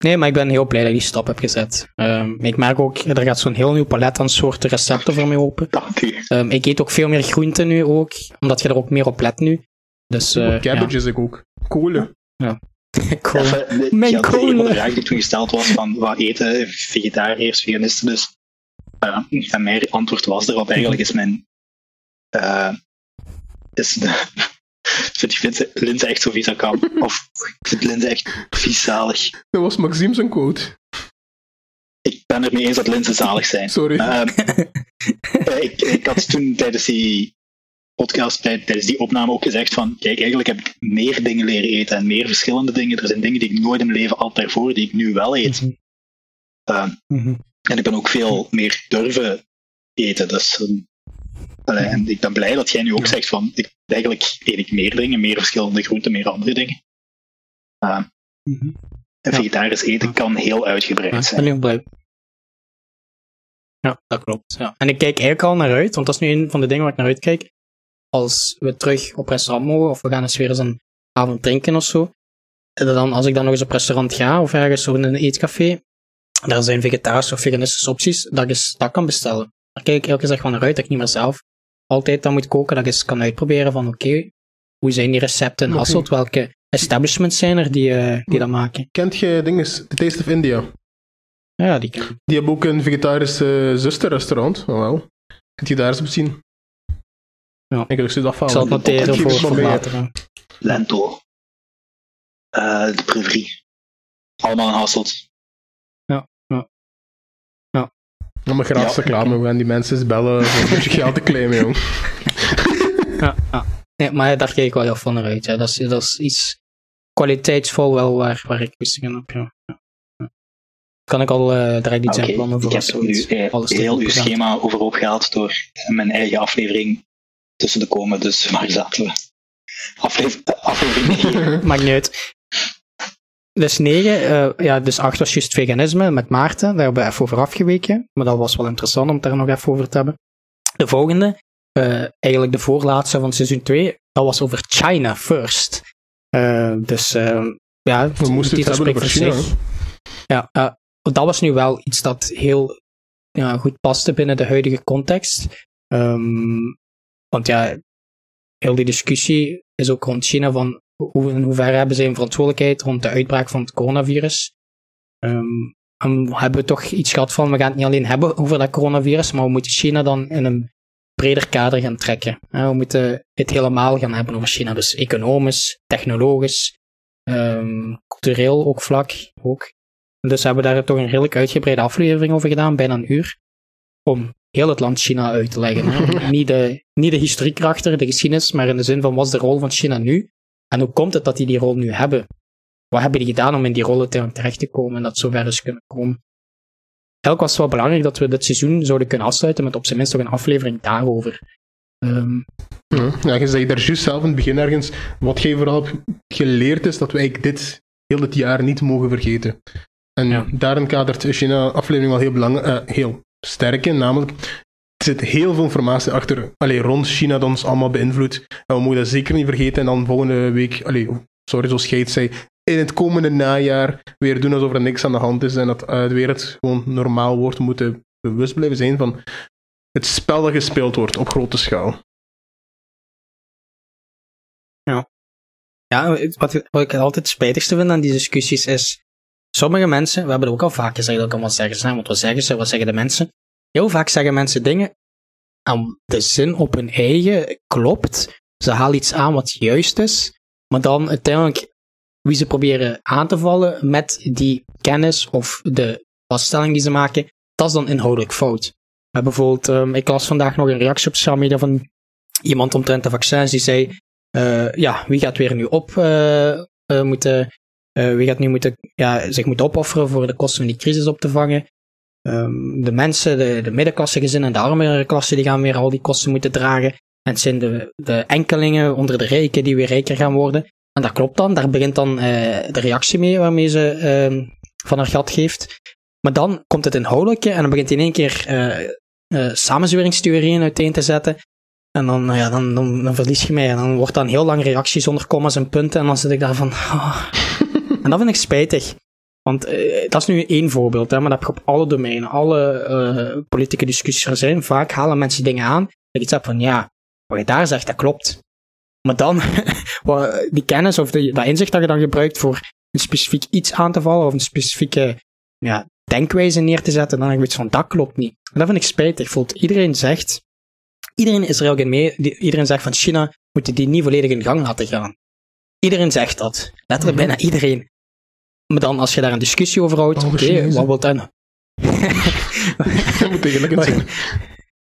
Nee, maar ik ben heel blij dat ik die stap heb gezet. Ehm, ik merk ook, er gaat zo'n heel nieuw palet aan soorten recepten voor mij open. Dank u. Ehm, ik eet ook veel meer groenten nu ook, omdat je er ook meer op let nu. Dus, eh Cabbage is ik ook. Kolen. ja. Cool. Even, de- Mijn ene vraag die toen gesteld was van wat eten vegetariërs, veganisten dus. Uh, en mijn antwoord was erop, eigenlijk is mijn... eh is de, vind ik linzen, linzen echt zo vies als kan. Of ik vind linzen echt vies zalig. Dat was Maxime zijn quote. Ik ben er mee eens dat linzen zalig zijn. Sorry. Ehm, eh, ik, ik had toen tijdens die podcast, tij- tijdens die opname ook gezegd van, kijk, eigenlijk heb ik meer dingen leren eten en meer verschillende dingen. Er zijn dingen die ik nooit in mijn leven had daarvoor, die ik nu wel eet. Mhm. Ehm, Mhm. en ik ben ook veel meer durven eten. Dus, allee, en ik ben blij dat jij nu ook zegt van, ik, eigenlijk eet ik meer dingen, meer verschillende groenten, meer andere dingen. Mhm. en vegetarisch eten kan heel uitgebreid zijn. ben heel blij. Ja, dat klopt. Ja. En ik kijk eigenlijk al naar uit, want dat is nu een van de dingen waar ik naar uitkijk. Als we terug op restaurant mogen, of we gaan eens weer eens een avond drinken of zo. En dan, als ik dan nog eens op restaurant ga, of ergens zo in een eetcafé, daar zijn vegetarische of veganistische opties, dat ik eens dat kan bestellen. Daar kijk ik elke keer gewoon naar uit, dat ik niet meer zelf altijd dan moet koken, dat ik eens kan uitproberen van oké, hoe zijn die recepten in. Hasselt, welke establishments zijn er die, eh, die dat maken. Kent je dinges, The Taste of India? Ja, die kan. Die hebben ook een vegetarische zusterrestaurant. Oh, wel. Kunt je daar eens op zien? Ja. Ik dat Ik zal het noteren voor, later. Lento. Eh, de Prevrie. Allemaal in Hasselt. Om mijn gratis Ja, reclame, we gaan die mensen eens bellen voor een beetje geld te claimen, jong. Ja, ja. Nee, maar daar kijk ik wel heel van naar uit. Ja. Dat, is, dat is iets kwaliteitsvol wel waar, waar ik wist in heb. Ja. Kan ik al eh direct iets Oké, inplannen voor Ik heb nu eh, alles heel uw schema overhoop gehaald door mijn eigen aflevering tussen te komen. Dus waar zaten we? Aflever aflevering 9. Maakt niet uit. Dus 9, ja, dus 8 was juist veganisme met Maarten. Daar hebben we even over afgeweken. Maar dat was wel interessant om het daar nog even over te hebben. De volgende, eh, eigenlijk de voorlaatste van seizoen 2, dat was over China first. Eh, dus eh, ja, We moesten het hebben over spreekt China. voor zich. Ja, eh, dat was nu wel iets dat heel ja, goed paste binnen de huidige context. Ehm, want ja, heel die discussie is ook rond China van hoe, in hoeverre hebben zij een verantwoordelijkheid rond de uitbraak van het coronavirus. Ehm, en we hebben toch iets gehad van, we gaan het niet alleen hebben over dat coronavirus, maar we moeten China dan in een breder kader gaan trekken. We moeten het helemaal gaan hebben over China. Dus economisch, technologisch, ehm, cultureel ook vlak. Ook. Dus we hebben daar toch een redelijk uitgebreide aflevering over gedaan, bijna een uur. Om heel het land China uit te leggen. Hè. niet, de, niet de historiek erachter, de geschiedenis, maar in de zin van wat is de rol van China nu? En hoe komt het dat die die rol nu hebben? Wat hebben die gedaan om in die rollen te- terecht te komen en dat zover is kunnen komen? Eigenlijk was het wel belangrijk dat we dit seizoen zouden kunnen afsluiten met op zijn minst ook een aflevering daarover. Ehm, Ja, je zei daar juist zelf in het begin ergens, wat jij vooral hebt geleerd is dat we eigenlijk dit heel dit jaar niet mogen vergeten. En Ja. daarin kadert China-aflevering wel heel, belang, eh, heel sterk in, namelijk zit heel veel informatie achter, allee, rond China dat ons allemaal beïnvloedt. En we mogen dat zeker niet vergeten en dan volgende week, allee, sorry zoals het zei, in het komende najaar weer doen alsof er niks aan de hand is en dat eh, de wereld gewoon normaal wordt. We moeten bewust blijven zijn van het spel dat gespeeld wordt op grote schaal. Ja, wat, wat ik het altijd het spijtigste vind aan die discussies is, sommige mensen, we hebben het ook al vaak gezegd, dat ik allemaal zeggen ze, want wat zeggen ze, wat zeggen de mensen? Heel vaak zeggen mensen dingen, en de zin op hun eigen klopt, ze halen iets aan wat juist is, maar dan uiteindelijk wie ze proberen aan te vallen met die kennis of de vaststelling die ze maken, dat is dan inhoudelijk fout. Bijvoorbeeld, ehm, ik las vandaag nog een reactie op sociale media van iemand omtrent de vaccins, die zei, eh, ja, wie gaat weer nu op eh, eh, moeten, wie gaat nu moeten, ja, zich moeten opofferen voor de kosten van die crisis op te vangen? Ehm, de mensen, de, de middenklasse gezinnen en de armere klasse, die gaan weer al die kosten moeten dragen. En het zijn de, de enkelingen onder de rijken die weer rijker gaan worden. En dat klopt dan, daar begint dan eh, de reactie mee waarmee ze ehm, van haar gat geeft. Maar dan komt het inhoudelijke en dan begint in één keer eh, samenzweringstheorieën uiteen te zetten. En dan, nou ja, dan, dan, dan verlies je mij. En dan wordt dan heel lang reactie zonder commas en punten. En dan zit ik daar van... ah. en dat vind ik spijtig. Want eh, dat is nu één voorbeeld, hè, maar dat heb je op alle domeinen, alle eh, politieke discussies er zijn. Vaak halen mensen dingen aan. Dat ik iets heb van, ja, wat je daar zegt, dat klopt. Maar dan, die kennis of die, dat inzicht dat je dan gebruikt voor een specifiek iets aan te vallen of een specifieke ja, denkwijze neer te zetten, dan heb ik iets van, dat klopt niet. En dat vind ik spijtig. Voelt iedereen zegt, iedereen is er ook in mee, iedereen zegt van China moeten die niet volledig in gang laten gaan. Iedereen zegt dat. Letterlijk bijna iedereen. Maar dan, als je daar een discussie over houdt, oké, wat wil dan? Dat moet zijn.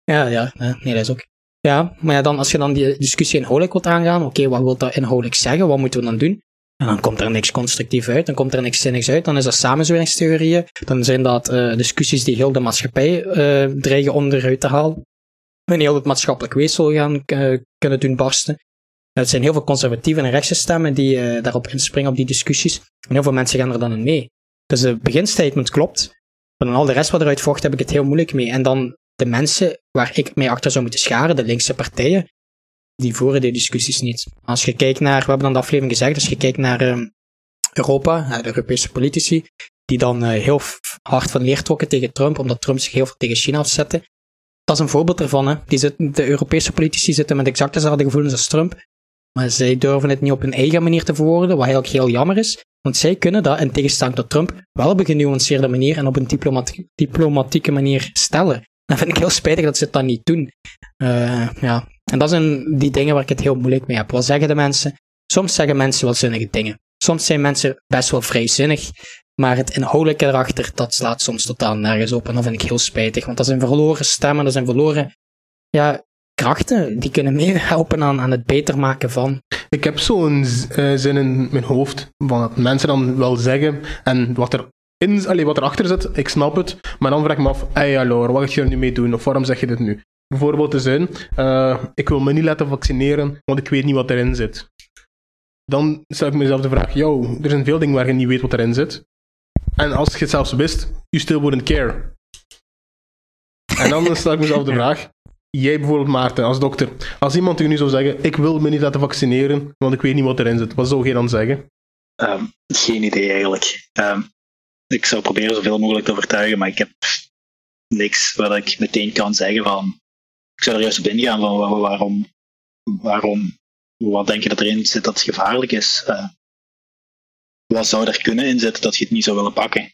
Ja, ja, nee, dat is ook. Ja, maar ja, dan, als je dan die discussie inhoudelijk wilt aangaan, oké, wat wil dat inhoudelijk zeggen? Wat moeten we dan doen? En dan komt er niks constructief uit, dan komt er niks zinnigs uit, dan is dat samenzweringstheorieën, dan zijn dat eh, discussies die heel de maatschappij eh, dreigen onderuit te halen. En heel het maatschappelijk weefsel gaan eh, kunnen doen barsten. Het zijn heel veel conservatieve en rechtse stemmen die eh, daarop inspringen op die discussies. En heel veel mensen gaan er dan in mee. Dus de beginstatement klopt, maar dan al de rest wat eruit vocht, heb ik het heel moeilijk mee. En dan de mensen waar ik mee achter zou moeten scharen, de linkse partijen, die voeren die discussies niet. Als je kijkt naar, we hebben dan de aflevering gezegd, als je kijkt naar ehm, Europa, de Europese politici, die dan eh, heel hard van leer trokken tegen Trump, omdat Trump zich heel veel tegen China afzette. Dat is een voorbeeld ervan. Hè. Die de Europese politici zitten met exact dezelfde gevoelens als Trump, maar zij durven het niet op hun eigen manier te verwoorden, wat eigenlijk heel jammer is. Want zij kunnen dat, in tegenstelling tot Trump, wel op een genuanceerde manier en op een diplomati- diplomatieke manier stellen. Dan vind ik heel spijtig dat ze het dan niet doen. Eh, ja. En dat zijn die dingen waar ik het heel moeilijk mee heb. Wat zeggen de mensen? Soms zeggen mensen wel zinnige dingen. Soms zijn mensen best wel vrijzinnig. Maar het inhoudelijke erachter, dat slaat soms totaal nergens op. En dat vind ik heel spijtig. Want dat zijn verloren stemmen, dat zijn verloren ja, krachten. Die kunnen meehelpen aan, aan het beter maken van. Ik heb zo'n eh, zin in mijn hoofd, van mensen dan wel zeggen en wat er in, allee, wat erachter zit, ik snap het, maar dan vraag ik me af, hey hallo, wat ga je er nu mee doen, of waarom zeg je dit nu? Bijvoorbeeld de zin, eh, ik wil me niet laten vaccineren, want ik weet niet wat erin zit. Dan stel ik mezelf de vraag, yo, er zijn veel dingen waar je niet weet wat erin zit. En als je het zelfs wist, you still wouldn't care. En dan stel ik mezelf de vraag, jij bijvoorbeeld Maarten, als dokter, als iemand u nu zou zeggen, ik wil me niet laten vaccineren, want ik weet niet wat erin zit, wat zou jij dan zeggen? Ehm, geen idee eigenlijk. Ehm, ik zou proberen zoveel mogelijk te overtuigen, maar ik heb niks wat ik meteen kan zeggen van. Ik zou er juist op ingaan van wa- waarom, waarom, wat denk je dat erin zit dat gevaarlijk is? Eh, wat zou er kunnen in zitten dat je het niet zou willen pakken?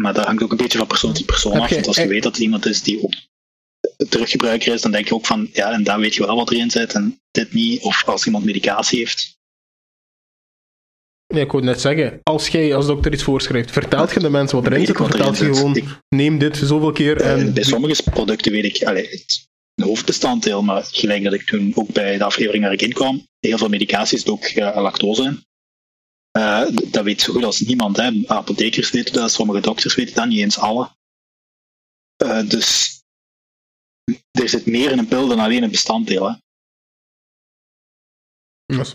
Maar dat hangt ook een beetje van persoon tot persoon af. Want als je eh, weet dat er iemand is die teruggebruiker is, dan denk je ook van, ja, en daar weet je wel wat erin zit en dit niet. Of als iemand medicatie heeft, ik wou net zeggen, als jij als dokter iets voorschrijft, vertelt je de mensen wat erin zit, of vertelt je gewoon, Ik- neem dit zoveel keer Eh, en... bij sommige producten weet ik allee, het een hoofdbestanddeel, maar gelijk dat ik toen ook bij de aflevering waar ik in kwam, heel veel medicatie zit ook eh, lactose in. Eh, dat weet zo goed als niemand. Hè. Apothekers weten dat, sommige dokters weten dat, niet eens alle. Eh, dus er zit meer in een pil dan alleen een bestanddeel. Hè.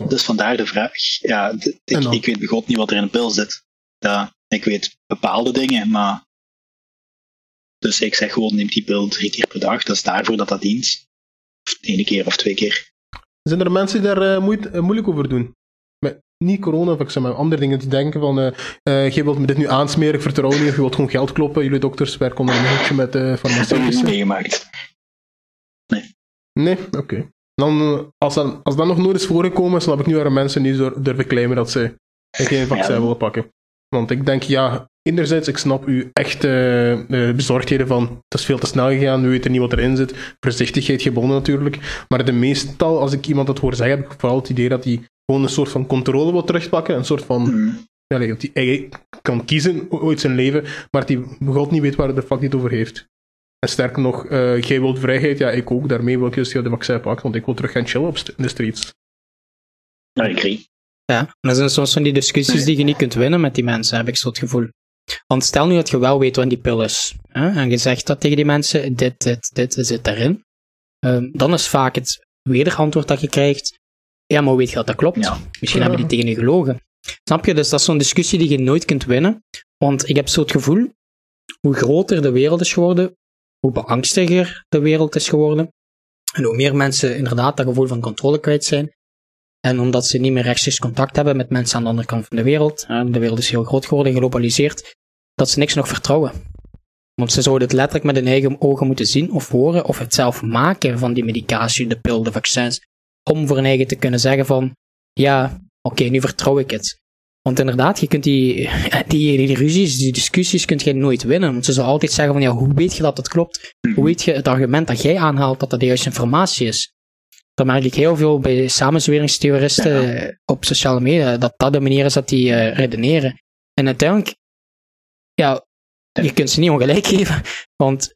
Dus vandaar de vraag. Ja, ik, ik weet begot niet wat er in een pil zit. Ja, ik weet bepaalde dingen, maar. Dus ik zeg gewoon: neem die pil drie keer per dag. Dat is daarvoor dat dat dient. Of ene keer of twee keer. Zijn er mensen die daar eh, eh, moeilijk over doen? Met, niet corona, of ik zeg maar andere dingen te denken van, je wilt me dit nu aansmeren, ik vertrouw niet, of je wilt gewoon geld kloppen. Jullie dokters werken onder een hoekje met eh Dat heb ik meegemaakt. Nee? Oké. Dan, eh, als, dat, als dat nog nooit is voorgekomen, snap ik nu waarom mensen niet durven claimen dat ze geen vaccin Ja. willen pakken. Want ik denk, ja, enerzijds, ik snap uw echte eh, bezorgdheden van, het is veel te snel gegaan, we weten niet wat erin zit, voorzichtigheid gebonden natuurlijk. Maar de meestal, als ik iemand dat hoor zeggen, heb ik vooral het idee dat hij gewoon een soort van controle wil terugpakken, een soort van, Hmm. ja, dat hij kan kiezen ooit zijn leven, maar dat hij begot niet weet waar de fuck het over heeft. En sterker nog, eh, jij wilt vrijheid, ja, ik ook. Daarmee wil ik juist heel de vaccin pakken, want ik wil terug gaan chillen op st- in de streets. Ja, ik agree. Ja, dat zijn soms van die discussies die je niet kunt winnen met die mensen, heb ik zo het gevoel. Want stel nu dat je wel weet wat die pil is, hè, en je zegt dat tegen die mensen, dit, dit, dit zit daarin, ehm, dan is vaak het wederantwoord dat je krijgt, ja, maar weet je dat dat klopt? Ja. Misschien hebben die tegen je gelogen. Snap je? Dus dat is zo'n discussie die je nooit kunt winnen. Want ik heb zo het gevoel, hoe groter de wereld is geworden, hoe beangstiger de wereld is geworden, en hoe meer mensen inderdaad dat gevoel van controle kwijt zijn, en omdat ze niet meer rechtstreeks contact hebben met mensen aan de andere kant van de wereld, de wereld is heel groot geworden, globaliseerd, dat ze niks nog vertrouwen. Want ze zouden het letterlijk met hun eigen ogen moeten zien of horen, of het zelf maken van die medicatie, de pil, de vaccins, om voor hun eigen te kunnen zeggen van, ja, oké, nu vertrouw ik het. Want inderdaad, je kunt die, die, die ruzies, die discussies, kunt je nooit winnen. Want ze zullen altijd zeggen van, ja, hoe weet je dat het klopt? Hoe weet je het argument dat jij aanhaalt dat dat de juiste informatie is? Dat merk ik heel veel bij samenzweringstheoristen op sociale media, dat dat de manier is dat die eh, redeneren. En uiteindelijk, ja, je kunt ze niet ongelijk geven, want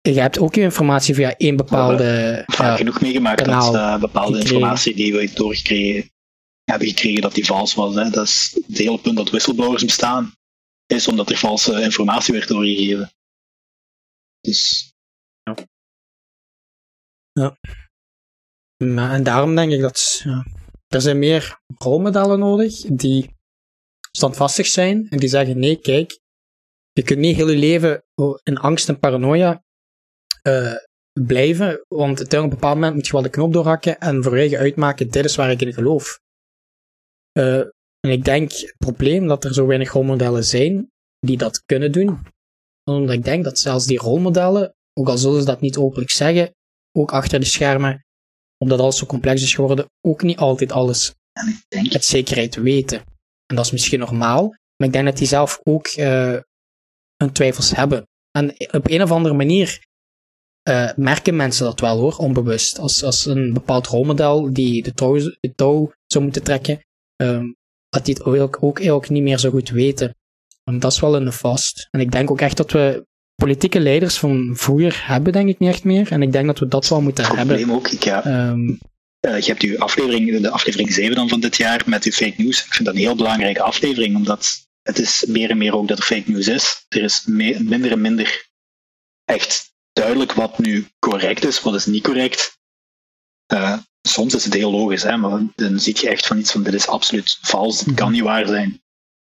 je hebt ook je informatie via één bepaalde... Vaak genoeg meegemaakt dat eh, bepaalde gekregen. informatie die we doorgekregen hebben gekregen, dat die vals was. Hè. Dat is het hele punt dat whistleblowers bestaan, is omdat er valse informatie werd doorgegeven. Dus Maar, en daarom denk ik dat ja, er zijn meer rolmodellen nodig die standvastig zijn en die zeggen: nee, kijk, je kunt niet heel je leven in angst en paranoia eh, blijven, want op een bepaald moment moet je wel de knop doorhakken en voor je eigen uitmaken: dit is waar ik in geloof. Eh, en ik denk het probleem dat er zo weinig rolmodellen zijn die dat kunnen doen, omdat ik denk dat zelfs die rolmodellen, ook al zullen ze dat niet openlijk zeggen, ook achter de schermen omdat alles zo complex is geworden, ook niet altijd alles met zekerheid weten. En dat is misschien normaal, maar ik denk dat die zelf ook eh hun twijfels hebben. En op een of andere manier eh, merken mensen dat wel hoor, onbewust. Als, als een bepaald rolmodel die de touw, de touw zou moeten trekken, ehm, dat die het ook, ook eigenlijk niet meer zo goed weten. En dat is wel een vast. En ik denk ook echt dat we politieke leiders van vroeger hebben, denk ik niet echt meer. En ik denk dat we dat wel moeten hebben. probleem ook, ik, ja, Ehm, eh, je hebt uw aflevering, de aflevering 7 dan van dit jaar met uw fake news. Ik vind dat een heel belangrijke aflevering, omdat het is meer en meer ook dat er fake news is. Er is minder en minder echt duidelijk wat nu correct is, wat is niet correct. Eh, soms is het heel logisch, hè, maar dan zie je echt van iets van dit is absoluut vals, dit kan niet waar zijn.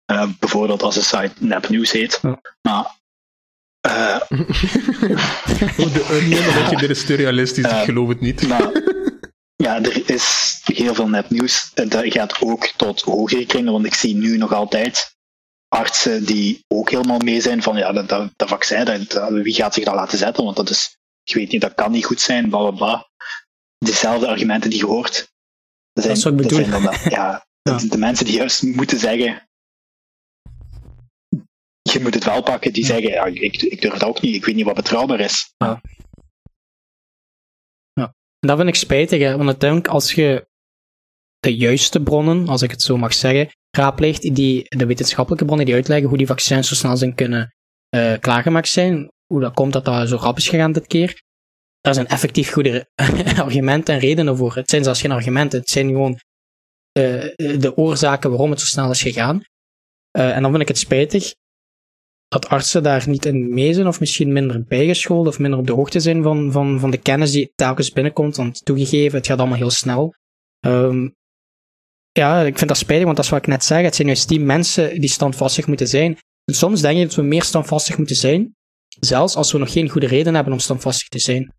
Eh, bijvoorbeeld als een site nepnieuws heet. Ja. Maar eh, Oh, de Onion, dan denk je, dit is te realistisch, Eh, ik geloof het niet. Maar ja, er is heel veel nepnieuws. En Dat gaat ook tot hogere kringen, want ik zie nu nog altijd artsen die ook helemaal mee zijn van ja, dat, dat, dat vaccin, dat, dat- wie gaat zich dat laten zetten? Want dat is, ik weet niet, dat kan niet goed zijn, bla bla bla. Dezelfde argumenten die je hoort. Dat zijn, ik dat bedoel. zijn dan dat- ja, Ja. de mensen die juist moeten zeggen. Je moet het wel pakken, die zeggen, ja, ik, ik durf dat ook niet, ik weet niet wat betrouwbaar is. En dat vind ik spijtig, hè? want uiteindelijk als je de juiste bronnen, als ik het zo mag zeggen, raadpleegt, die, de wetenschappelijke bronnen die uitleggen hoe die vaccins zo snel zijn kunnen eh, klaargemaakt zijn, hoe dat komt dat dat zo rap is gegaan dit keer, daar zijn effectief goede argumenten en redenen voor. Het zijn zelfs geen argumenten, het zijn gewoon eh, de oorzaken waarom het zo snel is gegaan. Eh, en dan vind ik het spijtig dat artsen daar niet in mee zijn, of misschien minder bijgeschoold, of minder op de hoogte zijn van, van, van de kennis die telkens binnenkomt. Want toegegeven, het gaat allemaal heel snel. Ehm, ja, ik vind dat spijtig, want dat is wat ik net zeg. Het zijn juist die mensen die standvastig moeten zijn. En soms denk ik dat we meer standvastig moeten zijn, zelfs als we nog geen goede reden hebben om standvastig te zijn.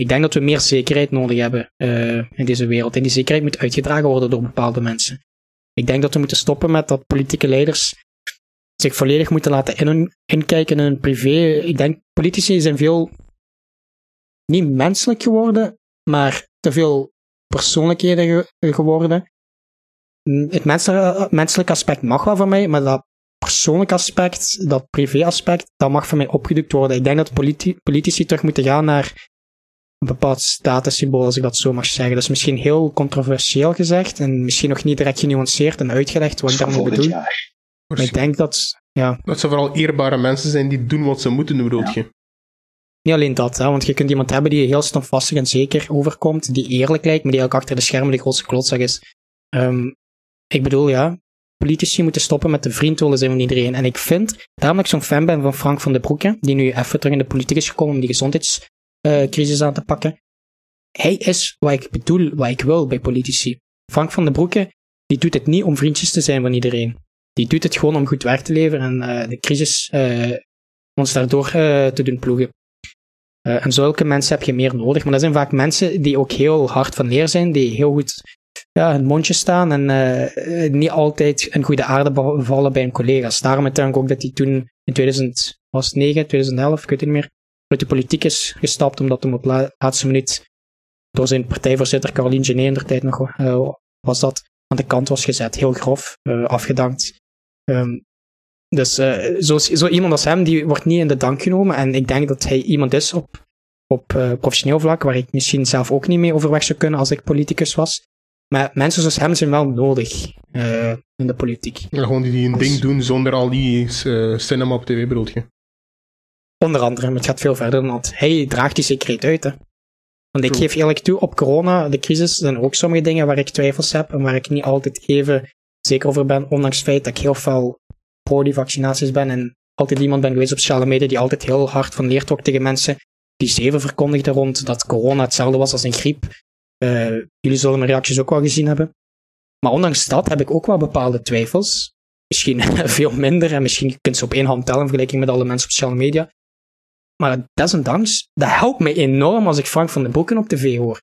Ik denk dat we meer zekerheid nodig hebben eh, in deze wereld. En die zekerheid moet uitgedragen worden door bepaalde mensen. Ik denk dat we moeten stoppen met dat politieke leiders zich volledig moeten laten in, inkijken in hun privé. Ik denk, politici zijn veel niet menselijk geworden, maar te veel persoonlijkheden ge- geworden. Mm, Het menselijke, aspect mag wel van mij, maar dat persoonlijke aspect, dat privé-aspect, dat mag van mij opgedukt worden. Ik denk dat politi- politici terug moeten gaan naar een bepaald statussymbool, als ik dat zo mag zeggen. Dat is misschien heel controversieel gezegd en misschien nog niet direct genuanceerd en uitgelegd wat ik daarmee bedoel. jaar. Maar ik denk dat, ja, Dat ze vooral eerbare mensen zijn die doen wat ze moeten doen, bedoel je? niet alleen dat, hè, want je kunt iemand hebben die heel standvastig en zeker overkomt, die eerlijk lijkt, maar die ook achter de schermen de grootste klootzak is. Ehm, ik bedoel, ja, politici moeten stoppen met de vriend willen zijn van iedereen. En ik vind, daarom dat ik zo'n fan ben van Frank van den Broeke, die nu even terug in de politiek is gekomen om die gezondheidscrisis aan te pakken. Hij is wat ik bedoel, wat ik wil bij politici. Frank van den Broeke, die doet het niet om vriendjes te zijn van iedereen. Die doet het gewoon om goed werk te leveren en uh, de crisis uh, ons daardoor te doen ploegen. en zulke mensen heb je meer nodig. Maar dat zijn vaak mensen die ook heel hard van leer zijn, die heel goed ja, hun mondje staan en niet altijd een goede aarde vallen bij hun collega's. Daarom uiteindelijk ook dat hij toen in 2009, 2011, ik weet het niet meer, uit de politiek is gestapt, omdat hij op de laatste minuut door zijn partijvoorzitter Caroline Gené in der tijd nog uh, was dat aan de kant was gezet. Heel grof, uh, afgedankt. Um, dus zo, zo, iemand als hem, die wordt niet in de dank genomen. En ik denk dat hij iemand is op, op professioneel vlak, waar ik misschien zelf ook niet mee overweg zou kunnen als ik politicus was. Maar mensen zoals hem zijn wel nodig in de politiek. Ja, gewoon die, die een ding doen zonder al die cinema op tv, bedoel je? Onder andere, maar het gaat veel verder dan dat. Hij draagt die zekerheid uit, hè. Want ik geef eerlijk toe, op corona, de crisis, zijn ook sommige dingen waar ik twijfels heb en waar ik niet altijd even zeker over ben, ondanks het feit dat ik heel veel pro die vaccinaties ben en altijd iemand ben geweest op sociale media die altijd heel hard van leert ook tegen mensen die zeven verkondigden rond dat corona hetzelfde was als een griep. Uh, jullie zullen mijn reacties ook wel gezien hebben. Maar ondanks dat heb ik ook wel bepaalde twijfels. Misschien veel minder en misschien kunt ze op één hand tellen in vergelijking met alle mensen op sociale media. Maar desondanks, dat helpt mij enorm als ik Frank van den Broeken op tv hoor.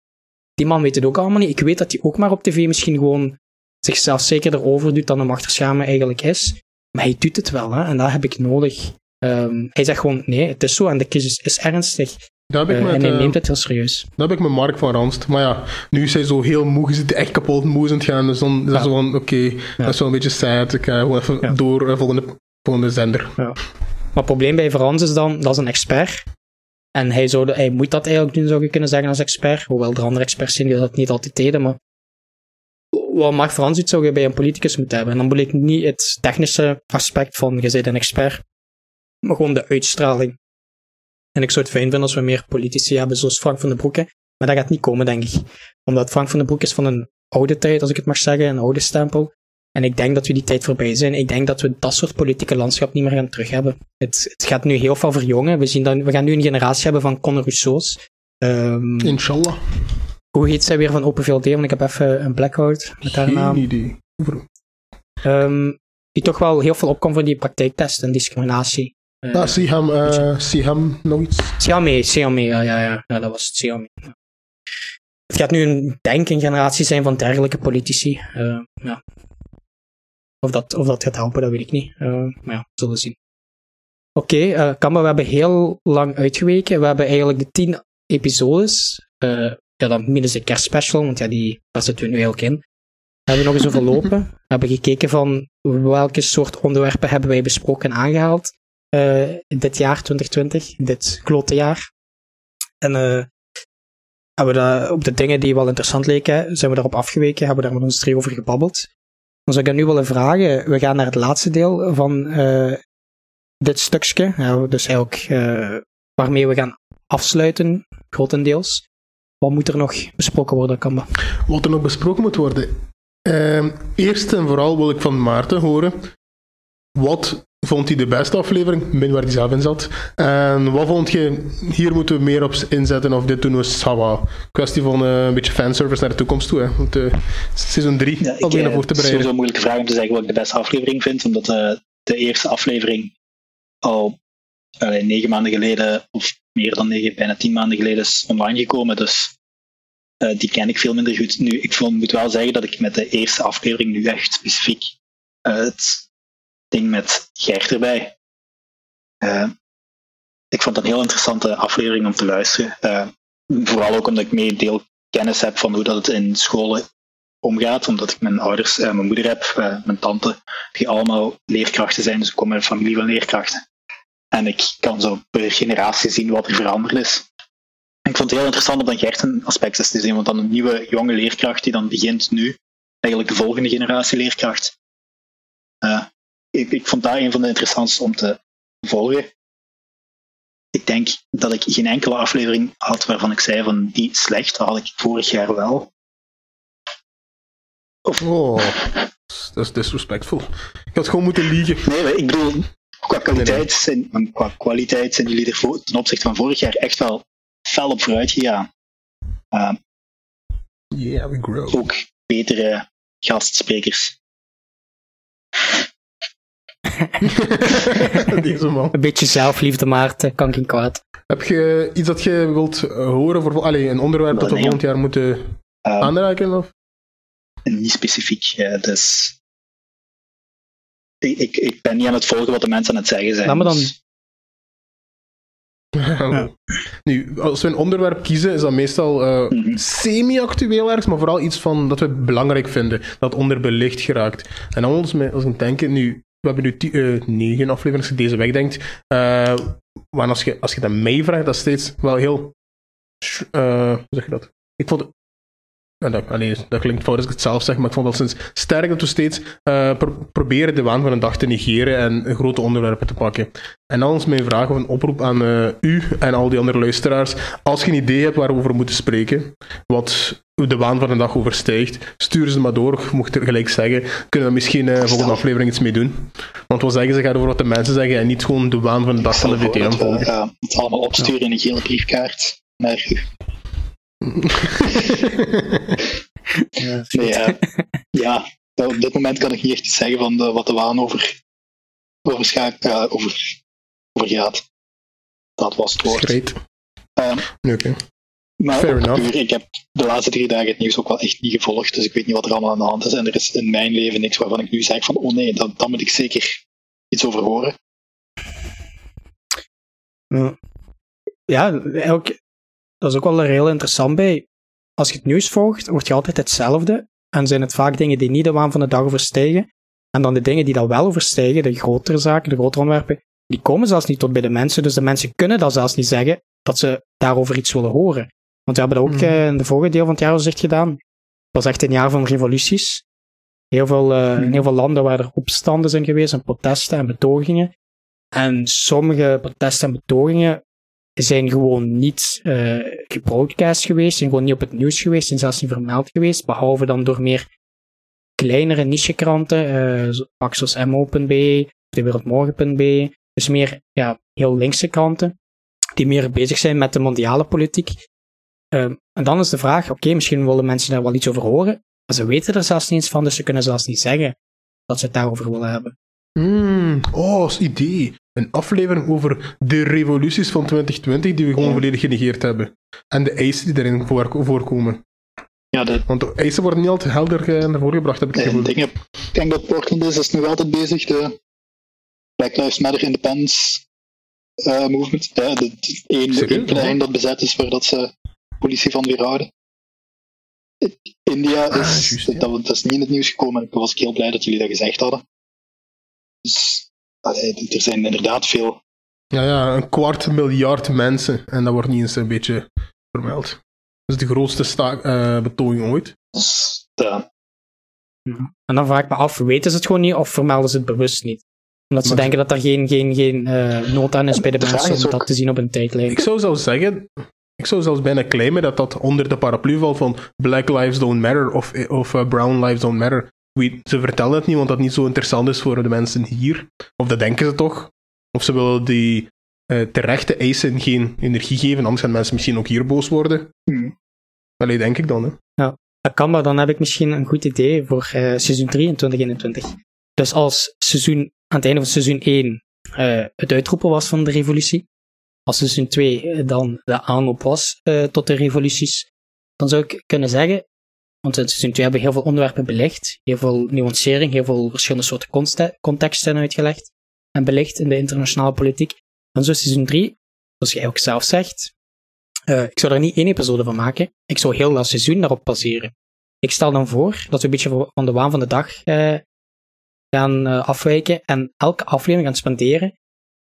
Die man weet het ook allemaal niet. Ik weet dat hij ook maar op tv misschien gewoon zichzelf zekerder over doet dan hem achter eigenlijk is. Maar hij doet het wel, hè, en dat heb ik nodig. Um, hij zegt gewoon, nee, het is zo en de crisis is ernstig. Heb ik uh, met, en hij uh, neemt het heel serieus. Dat heb ik met Mark van Ranst. Maar ja, nu is hij zo heel moe. Zit echt kapot moe aan het gaan. Dus dan is Ja. zo van, oké, Ja. dat is wel een beetje sad. Ik ga gewoon even Ja. door uh, volgende, volgende zender. Maar het probleem bij Frans is dan, dat is een expert. En hij, zou, hij moet dat eigenlijk doen, zou je kunnen zeggen, als expert. Hoewel er andere experts zijn die dat niet altijd deden. Maar wat Mark Frans doet, zou je bij een politicus moeten hebben. En dan bedoel ik niet het technische aspect van, je bent een expert. Maar gewoon de uitstraling. En ik zou het fijn vinden als we meer politici hebben, zoals Frank van den Broeke. Maar dat gaat niet komen, denk ik. Omdat Frank van den Broek is van een oude tijd, als ik het mag zeggen, een oude stempel. En ik denk dat we die tijd voorbij zijn. Ik denk dat we dat soort politieke landschap niet meer gaan terug hebben. Het, het gaat nu heel veel verjongen. We, zien dat, we gaan nu een generatie hebben van Conor Rousseau's. Ehm, Inshallah. hoe heet zij weer van Open VLD? Want ik heb even een blackout met haar Geen naam. idee. Ehm, die toch wel heel veel opkomt voor die praktijktest en discriminatie. Eh, Ah, Siham, eh Siham, nog iets. Xiaomi, Xiaomi, ja, ja, ja, ja, dat was het, Xiaomi. Ja. Het gaat nu een, denk een generatie zijn van dergelijke politici. Eh, ja. Of, dat, of dat gaat helpen, dat weet ik niet. Eh, maar ja, we zullen zien. Oké, eh Kamba, we hebben heel lang uitgeweken. We hebben eigenlijk de tien episodes. eh, ja, dan minus de kerstspecial, want ja, die, zitten we nu eigenlijk in. Hebben we nog eens overlopen. We hebben gekeken van welke soort onderwerpen hebben wij besproken en aangehaald eh, dit jaar 2020, dit klote jaar. En eh, hebben we daar, op de dingen die wel interessant leken, zijn we daarop afgeweken, hebben we daar met ons drie over gebabbeld. Dan zou ik aan nu willen vragen, we gaan naar het laatste deel van eh, dit stukje, dus eigenlijk eh, waarmee we gaan afsluiten, grotendeels. Wat moet er nog besproken worden, Kamba? Wat er nog besproken moet worden. Ehm, eerst en vooral wil ik van Maarten horen. Wat vond hij de beste aflevering? Min waar hij zelf in zat. En wat vond je, hier moeten we meer op inzetten of dit doen we sawa? Kwestie van eh, een beetje fanservice naar de toekomst toe. Hè. Want, seizoen 3 Ja, al ik, beginnen eh, voor te het is sowieso een moeilijke vraag om te zeggen wat ik de beste aflevering vind, omdat eh, de eerste aflevering al negen maanden geleden, of meer dan negen, bijna tien maanden geleden is online gekomen. Dus die ken ik veel minder goed. Nu, ik vond, moet wel zeggen dat ik met de eerste aflevering nu echt specifiek het ding met Gert erbij. eh, ik vond dat een heel interessante aflevering om te luisteren. Eh, vooral ook omdat ik mee deel kennis heb van hoe dat het in scholen omgaat, omdat ik mijn ouders, eh, mijn moeder heb, mijn tante, die allemaal leerkrachten zijn, dus ik kom uit een familie van leerkrachten. En ik kan zo per generatie zien wat er veranderd is. Ik vond het heel interessant om dan Gert een aspect te zien, want dan een nieuwe jonge leerkracht die dan begint nu, eigenlijk de volgende generatie leerkracht. Ik, ik vond dat een van de interessantste om te volgen. Ik denk dat ik geen enkele aflevering had waarvan ik zei van die slecht, dat had ik vorig jaar wel. Of Oh, Dat is disrespectful. Ik had gewoon moeten liegen. Nee, ik bedoel, qua kwaliteit, zijn, qua kwaliteit zijn jullie er ten opzichte van vorig jaar echt wel fel op vooruit gegaan. Uh, Yeah, we grow. ook betere gastsprekers. Deze man. Een beetje zelfliefde, Maarten, kan geen kwaad. Heb je iets dat je wilt eh, horen voor... Allee, een onderwerp dat we volgend jaar moeten Uh, aanraken? Of? niet specifiek, eh, dus... Ik, ik, ik ben niet aan het volgen wat de mensen aan het zeggen zijn. Laat me dan- dus- Nu, als we een onderwerp kiezen, is dat meestal eh, Mhm. semi-actueel ergens, maar vooral iets van dat we belangrijk vinden, dat onderbelicht geraakt. En dan als, me- als ik denk, nu, we hebben nu eh, negen afleveringen, als je deze wegdenkt, eh maar als je, als je dat mij vraagt, dat is steeds wel heel... eh, hoe zeg je dat? Ik vond... ja, dat, allee, dat klinkt fout als ik het zelf zeg, maar ik vond wel sinds sterk dat we steeds eh, pro- proberen de waan van een dag te negeren en grote onderwerpen te pakken. En dan is mijn vraag of een oproep aan eh, u en al die andere luisteraars. Als je een idee hebt waar we over moeten spreken, wat de waan van de dag overstijgt, stuur ze maar door. Mocht er gelijk zeggen, kunnen we misschien eh volgende aflevering iets mee doen. Want we zeggen ze gaat over wat de mensen zeggen en niet gewoon de waan van de dag van de VTM volgen. het allemaal opsturen in een gele briefkaart naar u. Nee, eh, ja, op dit moment kan ik niet echt iets zeggen van de, wat de waan over, over, schaak, eh, over, over gaat. Dat was het woord. Great. Ehm, Oké. maar Fair puur, ik heb de laatste drie dagen het nieuws ook wel echt niet gevolgd, dus ik weet niet wat er allemaal aan de hand is. En er is in mijn leven niks waarvan ik nu zeg van, oh nee, daar daar moet ik zeker iets over horen. Ja. Eigenlijk, dat is ook wel er heel interessant bij. Als je het nieuws volgt, wordt je altijd hetzelfde. En zijn het vaak dingen die niet de waan van de dag overstijgen. En dan de dingen die dat wel overstijgen, de grotere zaken, de grotere onderwerpen, die komen zelfs niet tot bij de mensen. Dus de mensen kunnen dat zelfs niet zeggen, dat ze daarover iets willen horen. Want we hebben dat ook Mhm. eh, in de vorige deel van het jaar al echt gedaan. Het was echt een jaar van revoluties. Heel veel, eh, in heel veel landen waar er opstanden zijn geweest en protesten en betogingen. En sommige protesten en betogingen zijn gewoon niet eh gebroadcast geweest, zijn gewoon niet op het nieuws geweest, zijn zelfs niet vermeld geweest, behalve dan door meer kleinere nichekranten, eh zo- pak zoals mo.be, dewereldmorgen.be, dus meer ja, heel linkse kranten, die meer bezig zijn met de mondiale politiek. Ehm, en dan is de vraag, oké, misschien willen mensen daar wel iets over horen, maar ze weten er zelfs niet eens van, dus ze kunnen zelfs niet zeggen dat ze het daarover willen hebben. Hmm, oh, als idee. Een aflevering over de revoluties van 2020 die we gewoon Ja. volledig genegeerd hebben. En de eisen die voor- voorkomen. Ja, de, Want de eisen worden niet altijd helder naar voren gebracht, heb ik het En gevoel. ik denk dat Portland is, is nog altijd bezig, de Black Lives Matter Independence eh, movement. Ja, de, de één, plein dat bezet is waar dat ze politie van weerhouden. India Ah, is, juist, ja. dat, dat is niet in het nieuws gekomen. Ik was heel blij dat jullie dat gezegd hadden. Dus, allee, er zijn inderdaad veel. Ja, ja, een kwart miljard mensen. En dat wordt niet eens een beetje vermeld. Dat is de grootste sta- eh, betoging ooit. Dus, de, En dan vraag ik me af, weten ze het gewoon niet of vermelden ze het bewust niet? Omdat ze Maar- denken dat er geen, geen, geen eh, nood aan is bij de mensen om ook- dat te zien op een tijdlijn. Ik zou zelfs zeggen, ik zou zelfs bijna claimen dat dat onder de paraplu valt van Black Lives Don't Matter of, of eh, Brown Lives Don't Matter. Ze vertellen het niet, want dat niet zo interessant is voor de mensen hier. Of dat denken ze toch. Of ze willen die eh, terechte eisen geen energie geven, anders gaan mensen misschien ook hier boos worden. Hmm. Allee, denk ik dan. Hè. Dat kan, maar dan heb ik misschien een goed idee voor eh, seizoen 3 in 2021. Dus als seizoen, aan het einde van seizoen 1 eh, het uitroepen was van de revolutie, als seizoen 2 eh, dan de aanloop was eh, tot de revoluties, dan zou ik kunnen zeggen, want in seizoen 2 hebben heel veel onderwerpen belicht, heel veel nuancering, heel veel verschillende soorten contexten uitgelegd en belicht in de internationale politiek. Dan zou seizoen 3, zoals jij ook zelf zegt, eh, ik zou er niet één episode van maken. Ik zou heel dat seizoen daarop baseren. Ik stel dan voor dat we een beetje van- van de waan van de dag eh, gaan eh, afwijken en elke aflevering gaan spenderen.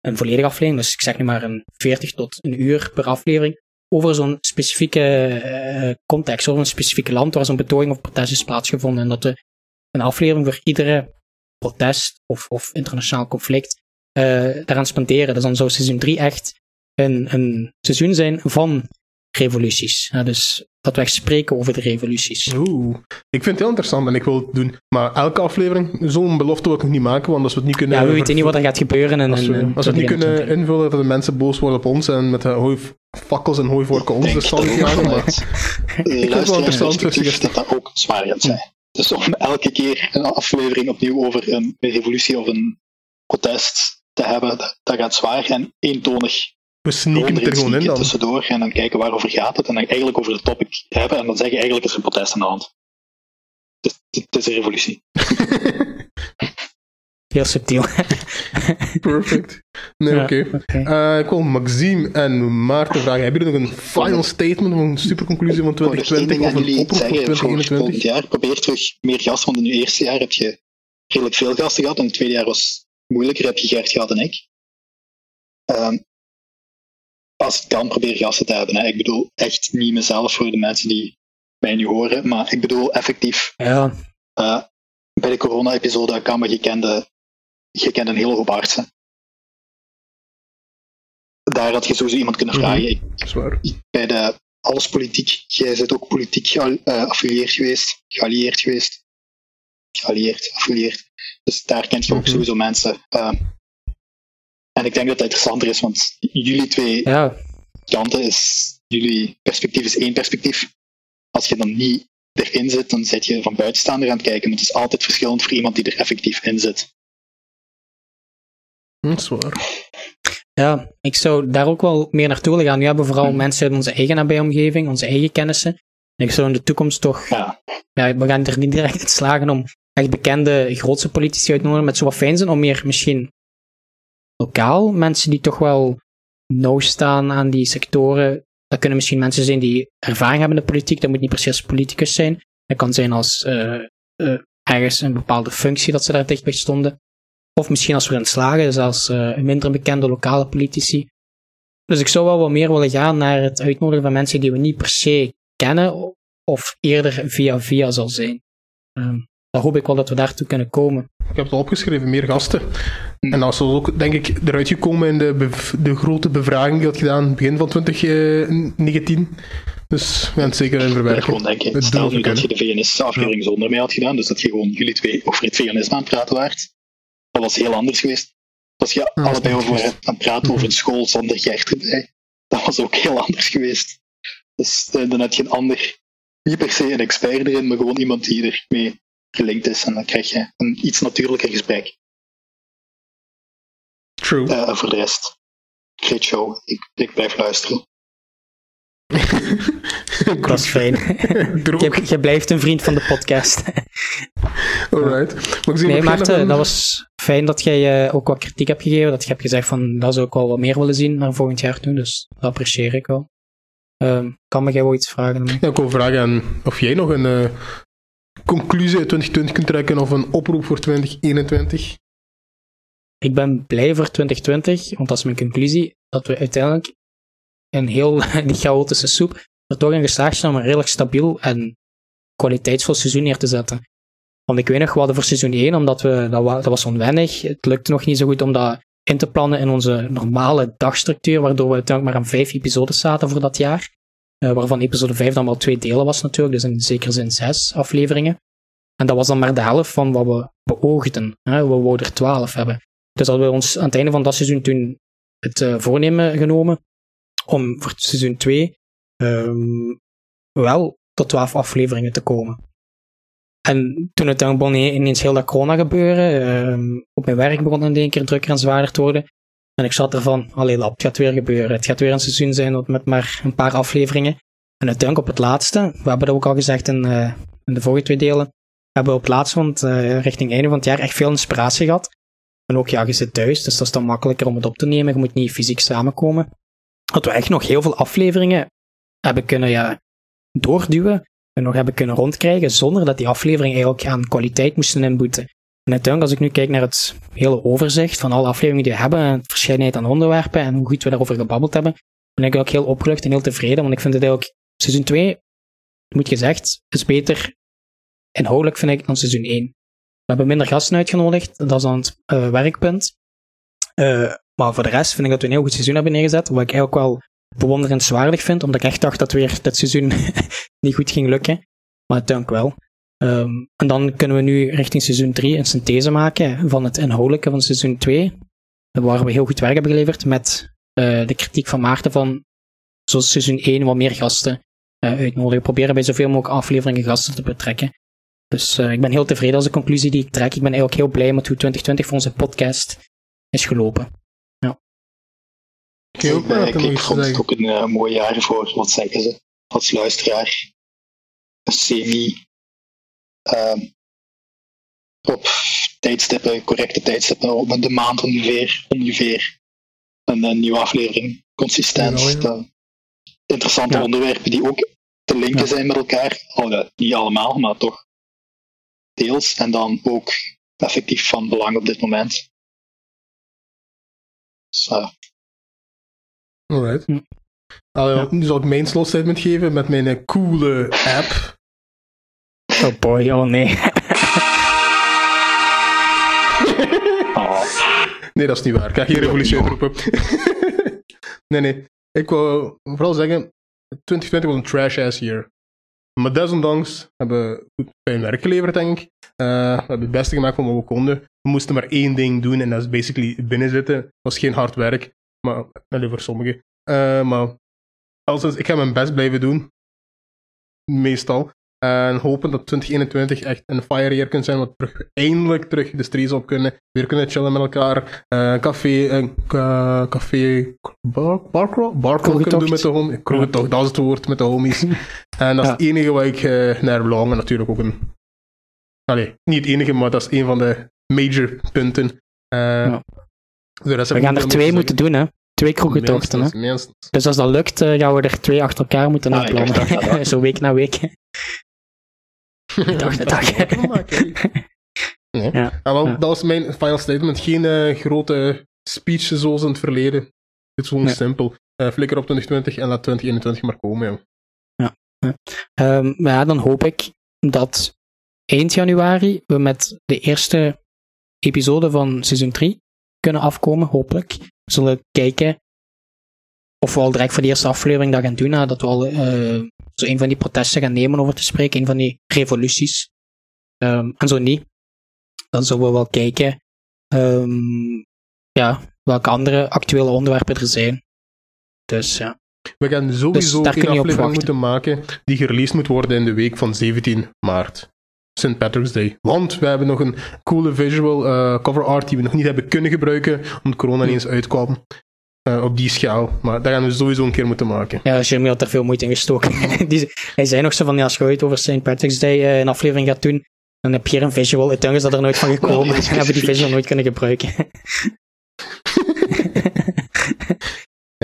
Een volledige aflevering, dus ik zeg nu maar een 40 tot een uur per aflevering. Over zo'n specifieke eh, context, over een specifiek land waar zo'n betoging of protest is plaatsgevonden. En dat we een aflevering voor iedere protest of, of internationaal conflict eh daaraan spenderen. Dus dan zou seizoen 3 echt een, een seizoen zijn van revoluties. Ja, dus dat we echt spreken over de revoluties. Oeh, ik vind het heel interessant en ik wil het doen. Maar elke aflevering, zo'n belofte wil ik nog niet maken, want als we het niet kunnen... Ja, we weten niet wat er gaat gebeuren. In, Als we, als we het niet kunnen 2021. invullen, dat de mensen boos worden op ons en met de hooi, fakkels en hooivorken ons de stand jagen. Maar vanuit het wel interessant, dus dat dat ook zwaar gaat zijn. Dus om elke keer een aflevering opnieuw over een revolutie of een protest te hebben, dat, dat gaat zwaar en eentonig we sneaken het er gewoon in dan. tussendoor en dan kijken waarover gaat het en dan eigenlijk over het topic hebben en dan zeggen eigenlijk is er een protest aan de hand. Het is een revolutie. Heel subtiel. Perfect. Nee, Ja, oké. Eh, ik wil Maxime en Maarten vragen. Hebben jullie nog een final statement of een superconclusie van Ik wou nog één 2020 ding of een jullie oproep voor zeggen voor volgend 2021? jaar. Probeer terug meer gasten, want in je eerste jaar heb je redelijk veel gasten gehad en in het tweede jaar was moeilijker, heb je Gert gehad en ik. Ehm, als het kan, probeer gasten te hebben. Hè. Ik bedoel echt niet mezelf voor de mensen die mij nu horen, maar ik bedoel effectief Ja, eh, bij de corona-episode gekende, je kent een hele hoop artsen. Daar had je sowieso iemand kunnen Mhm. vragen. Ik Dat is waar. bij de alles politiek. Jij bent ook politiek geaffilieerd geweest, geallieerd geweest. Geallieerd, affilieerd. Dus daar kent je ook Mhm. sowieso mensen. Ehm, en ik denk dat dat interessanter is, want jullie twee ja, kanten is, jullie perspectief is één perspectief. Als je dan niet erin zit, dan zit je van buitenstaander aan het kijken. Maar het is altijd verschillend voor iemand die er effectief in zit. Hm, Dat is waar. ja, ik zou daar ook wel meer naartoe willen gaan. Nu hebben we vooral Mhm. mensen uit onze eigen nabijomgeving, onze eigen kennissen. En ik zou in de toekomst toch Ja, ja, we gaan er niet direct in slagen om echt bekende grootste politici uit te nodigen. Met zo wat fijn zijn om meer misschien lokaal mensen die toch wel nauw staan aan die sectoren. Dat kunnen misschien mensen zijn die ervaring hebben in de politiek. Dat moet niet precies politicus zijn. Dat kan zijn als eh, eh, ergens een bepaalde functie dat ze daar dichtbij stonden. Of misschien als we erin slagen, zelfs eh minder bekende lokale politici. Dus ik zou wel wat meer willen gaan naar het uitnodigen van mensen die we niet per se kennen, of eerder via via zal zijn. Ehm dan hoop ik wel dat we daartoe kunnen komen. Ik heb het al opgeschreven, meer gasten. En dat is ook, denk ik, eruit gekomen in de, bev- de grote bevraging die je had gedaan begin van 2019. Dus we gaan het zeker in ja, verwerken. gewoon denken. Het Stel nu dat je de VNS-aflevering zonder mij had gedaan, dus dat je gewoon jullie twee over het veganisme aan het praten waart. Dat was heel anders geweest. Als je is allebei over aan het praten over een school zonder Gert erbij, dat was ook heel anders geweest. Dus eh, dan heb je een ander, niet per se een expert erin, maar gewoon iemand die ermee gelinkt is. En dan krijg je een iets natuurlijker gesprek. True. Eh, voor de rest, great show. Ik, ik blijf luisteren. Dat is fijn. Je, je blijft een vriend van de podcast. Alright. Nee, Maarten, dat was fijn dat jij eh, ook wat kritiek hebt gegeven. Dat je hebt gezegd van, dat zou ik wel wat meer willen zien naar volgend jaar toe. Dus dat apprecieer ik wel. Ehm, kan me jij wel iets vragen? Ja, ik wil vragen aan of jij nog een eh, conclusie uit 2020 kunt trekken of een oproep voor 2021. Ik ben blij voor 2020, want dat is mijn conclusie, dat we uiteindelijk een heel die chaotische soep er toch in geslaagd zijn om een redelijk stabiel en kwaliteitsvol seizoen neer te zetten. Want ik weet nog, we hadden voor seizoen 1, omdat we, dat, wa- dat was onwennig, het lukte nog niet zo goed om dat in te plannen in onze normale dagstructuur, waardoor we uiteindelijk maar aan vijf episodes zaten voor dat jaar. Eh, waarvan episode 5 dan wel twee delen was natuurlijk, dus in zekere zin zes afleveringen. En dat was dan maar de helft van wat we beoogden. Hè? We wouden er twaalf hebben. Dus hadden we ons aan het einde van dat seizoen toen het eh, voornemen genomen om voor seizoen 2 wel tot 12 afleveringen te komen. En toen het dan ineens heel dat corona gebeuren, ehm, op mijn werk begon het in één keer drukker en zwaarder te worden. En ik zat ervan, allee lap, het gaat weer gebeuren. Het gaat weer een seizoen zijn met maar een paar afleveringen. En uiteindelijk op het laatste, we hebben dat ook al gezegd in, eh, in de vorige twee delen, hebben we op het laatste, want eh, richting einde van het jaar, echt veel inspiratie gehad. En ook, ja, je zit thuis, dus dat is dan makkelijker om het op te nemen. Je moet niet fysiek samenkomen. Dat we echt nog heel veel afleveringen hebben kunnen ja, doorduwen en nog hebben kunnen rondkrijgen, zonder dat die afleveringen eigenlijk aan kwaliteit moesten inboeten. En als ik nu kijk naar het hele overzicht van alle afleveringen die we hebben, en het verscheidenheid aan onderwerpen en hoe goed we daarover gebabbeld hebben, ben ik ook heel opgelucht en heel tevreden, want ik vind het eigenlijk, seizoen 2, moet gezegd, is beter inhoudelijk, vind ik, dan seizoen 1. We hebben minder gasten uitgenodigd, dat is dan het eh, werkpunt. Eh, maar voor de rest vind ik dat we een heel goed seizoen hebben neergezet, waar ik eigenlijk wel bewonderenswaardig vind, omdat ik echt dacht dat weer dit seizoen niet goed ging lukken. Maar dank wel. Ehm, en dan kunnen we nu richting seizoen 3 een synthese maken van het inhoudelijke van seizoen 2, waar we heel goed werk hebben geleverd met eh, de kritiek van Maarten van, zoals seizoen 1, wat meer gasten uh, uitnodigen. Proberen bij zoveel mogelijk afleveringen gasten te betrekken. Dus uh, ik ben heel tevreden als de conclusie die ik trek. Ik ben eigenlijk heel blij met hoe 2020 voor onze podcast is gelopen. Ja. Ik, ook, ik, ik vond het ook een uh, mooi jaar voor, wat zeggen ze, als luisteraar. Een semi op tijdstippen, correcte tijdstippen, op de maand ongeveer, ongeveer een, een nieuwe aflevering. Consistent. Ja, interessante onderwerpen die ook te linken zijn met elkaar. Al, niet allemaal, maar toch deels. En dan ook effectief van belang op dit moment. So. Alright. Hm. ja. Nu zal ik mijn slotstatement geven met mijn coole app. Oh boy, oh nee. Nee, dat is niet waar. Ik ga geen revolutie uitroepen. nee, nee. Ik wil vooral zeggen, 2020 was een trash-ass year. Maar desondanks hebben we goed fijn werk geleverd, denk ik. Uh, we hebben het beste gemaakt van wat we konden. We moesten maar één ding doen en dat is basically binnenzitten. Het was geen hard werk, maar alleen voor sommigen. Uh, maar als, ik ga mijn best blijven doen. Meestal. En hopen dat 2021 echt een fire year kan zijn, wat terug, eindelijk terug de streets op kunnen. Weer kunnen chillen met elkaar. Uh, café, uh, café, bar, barcrawl, barcrawl kunnen doen met de homies. Kroegentocht, dat is het woord met de homies. en dat is het enige wat ik uh, naar verlang. En natuurlijk ook een... Allee, niet het enige, maar dat is een van de major punten. Ja. We gaan er twee moeten doen, hè. Twee kroegentochten, hè. Dus als dat lukt, gaan we er twee achter elkaar moeten ah, plannen. Zo week na week. Dag, dag. nee. ja. Wel, Dat was mijn final statement. Geen uh, grote speeches zoals in het verleden. Het is gewoon simpel. Uh, flikker op 2020 en laat 2021 maar komen. Ja, ja. ja. Um, maar ja, dan hoop ik dat eind januari we met de eerste episode van seizoen 3 kunnen afkomen, hopelijk. We zullen kijken of we al direct voor de eerste aflevering dat gaan doen, dat we al uh, zo een van die protesten gaan nemen over te spreken, een van die revoluties. Um, en zo niet, dan zullen we wel kijken um, ja, welke andere actuele onderwerpen er zijn. Dus ja. We gaan sowieso dus een aflevering moeten maken die gereleased moet worden in de week van 17 maart. St. Patrick's Day. Want we hebben nog een coole visual uh, cover art die we nog niet hebben kunnen gebruiken, omdat corona hm. eens uitkwam. Uh, op die schaal. Maar dat gaan we sowieso een keer moeten maken. Ja, Jeremy had er veel moeite in gestoken. die, hij zei nog zo van, ja, als je ooit over St. Patrick's Day uh, een aflevering gaat doen, dan heb je hier een visual. Het is dat er nooit van gekomen. we hebben die visual nooit kunnen gebruiken.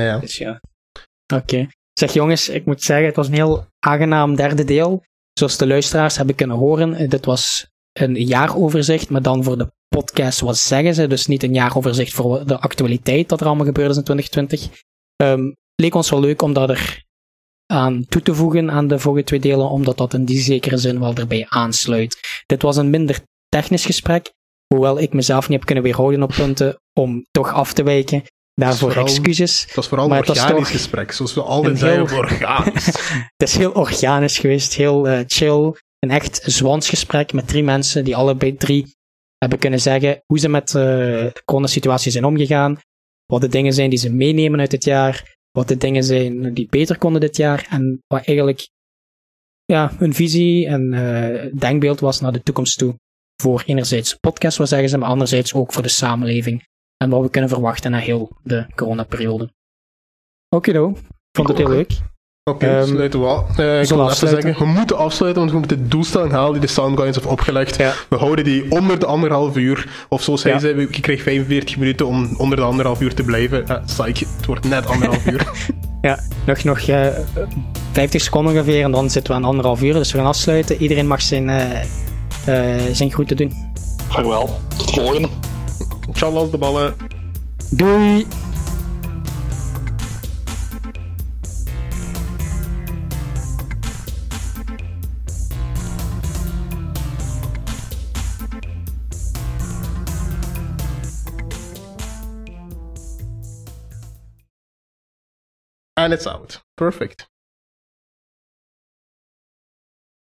ja, ja. Dus ja. Oké. Zeg jongens, ik moet zeggen, het was een heel aangenaam derde deel. Zoals de luisteraars hebben kunnen horen, eh, dit was een jaaroverzicht, maar dan voor de podcast, wat zeggen ze? Dus niet een jaaroverzicht voor de actualiteit dat er allemaal gebeurd is in 2020. Um, ehm, leek ons wel leuk om dat er aan toe te voegen aan de vorige twee delen, omdat dat in die zekere zin wel erbij aansluit. Dit was een minder technisch gesprek, hoewel ik mezelf niet heb kunnen weerhouden op punten om toch af te wijken. Daarvoor excuses. Het was vooral een organisch gesprek, zoals we altijd zeggen, organisch. het is heel organisch geweest, heel uh, chill. Een echt zwansgesprek met drie mensen die allebei drie hebben kunnen zeggen hoe ze met uh, de coronasituatie zijn omgegaan, wat de dingen zijn die ze meenemen uit dit jaar, wat de dingen zijn die beter konden dit jaar en wat eigenlijk ja, hun visie en uh, denkbeeld was naar de toekomst toe. Voor enerzijds podcast, wat zeggen ze, maar anderzijds ook voor de samenleving en wat we kunnen verwachten na heel de coronaperiode. Oké, okay, ik vond het heel leuk. Oké, okay, um, sluiten we af. Uh, ik wil even zeggen, we moeten afsluiten, want we moeten de doelstelling halen die de Soundguides heeft opgelegd. Ja. We houden die onder de anderhalf uur. Of zoals hij ja. zei, ik kreeg 45 minuten om onder de anderhalf uur te blijven. Uh, psych, het wordt net anderhalf uur. ja, nog, nog uh, 50 seconden ongeveer en dan zitten we aan anderhalf uur. Dus we gaan afsluiten. Iedereen mag zijn, uh, zijn groeten doen. Vaarwel, tot de volgende. Ciao, de ballen. Doei! And it's out. Perfect.